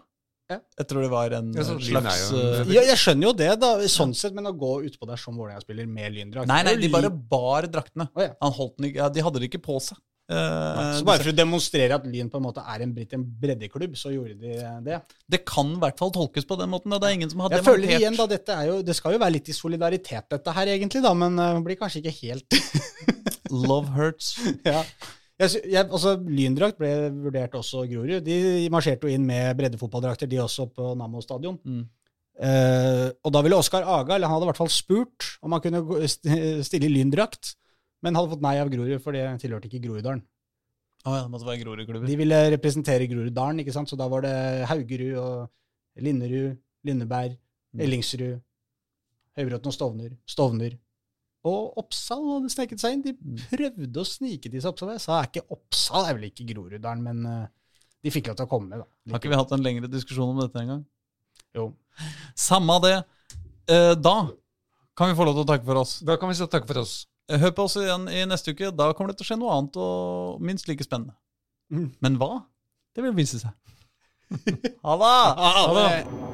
Ja. Jeg tror det var en Ja, eh, slags en- eh, Ja, jeg skjønner jo det, da, sånn sett, men å gå utpå der som Vålerenga-spiller med lyndrakt Nei, nei, de bare bar draktene. Oh, ja. Han holdt den ja, de hadde det ikke på seg. Eh, Så bare for å demonstrere at Lyn på en måte er en blitt en breddeklubb, så gjorde de det. Det kan i hvert fall tolkes på den måten. Og det er ingen som har Jeg føler igjen da, dette er jo, Det skal jo være litt i solidaritet, dette her, egentlig, da, men uh, blir kanskje ikke helt Love hurts. ja. Jeg, altså, Lyndrakt ble vurdert også Grorud. De marsjerte jo inn med breddefotballdrakter, de også, på Nammo stadion. Mm. Eh, og da ville Oskar Aga, eller han hadde i hvert fall spurt om han kunne stille i lyndrakt, men hadde fått nei av Grorud, for det tilhørte ikke Groruddalen. Oh, ja, det måtte være Grorud-klubber. De ville representere Groruddalen, ikke sant? så da var det Haugerud og Linderud, Lindeberg, Mm. Ellingsrud, Høybråten og Stovner. Stovner. Og Oppsal hadde sneket seg inn. De Mm. prøvde å snike til seg Oppsal. Jeg sa er ikke Oppsal er vel ikke Groruddalen, men eh, de fikk lov til å komme. da. Har ikke vi hatt en lengre diskusjon om dette engang? Jo. Samme det. Eh, da kan vi få lov til å takke for oss. Da kan vi si takk for oss. Eh, Hør på oss igjen i neste uke. Da kommer det til å skje noe annet og minst like spennende. Mm. Men hva? Det vil vise seg. Ha det! Ha det!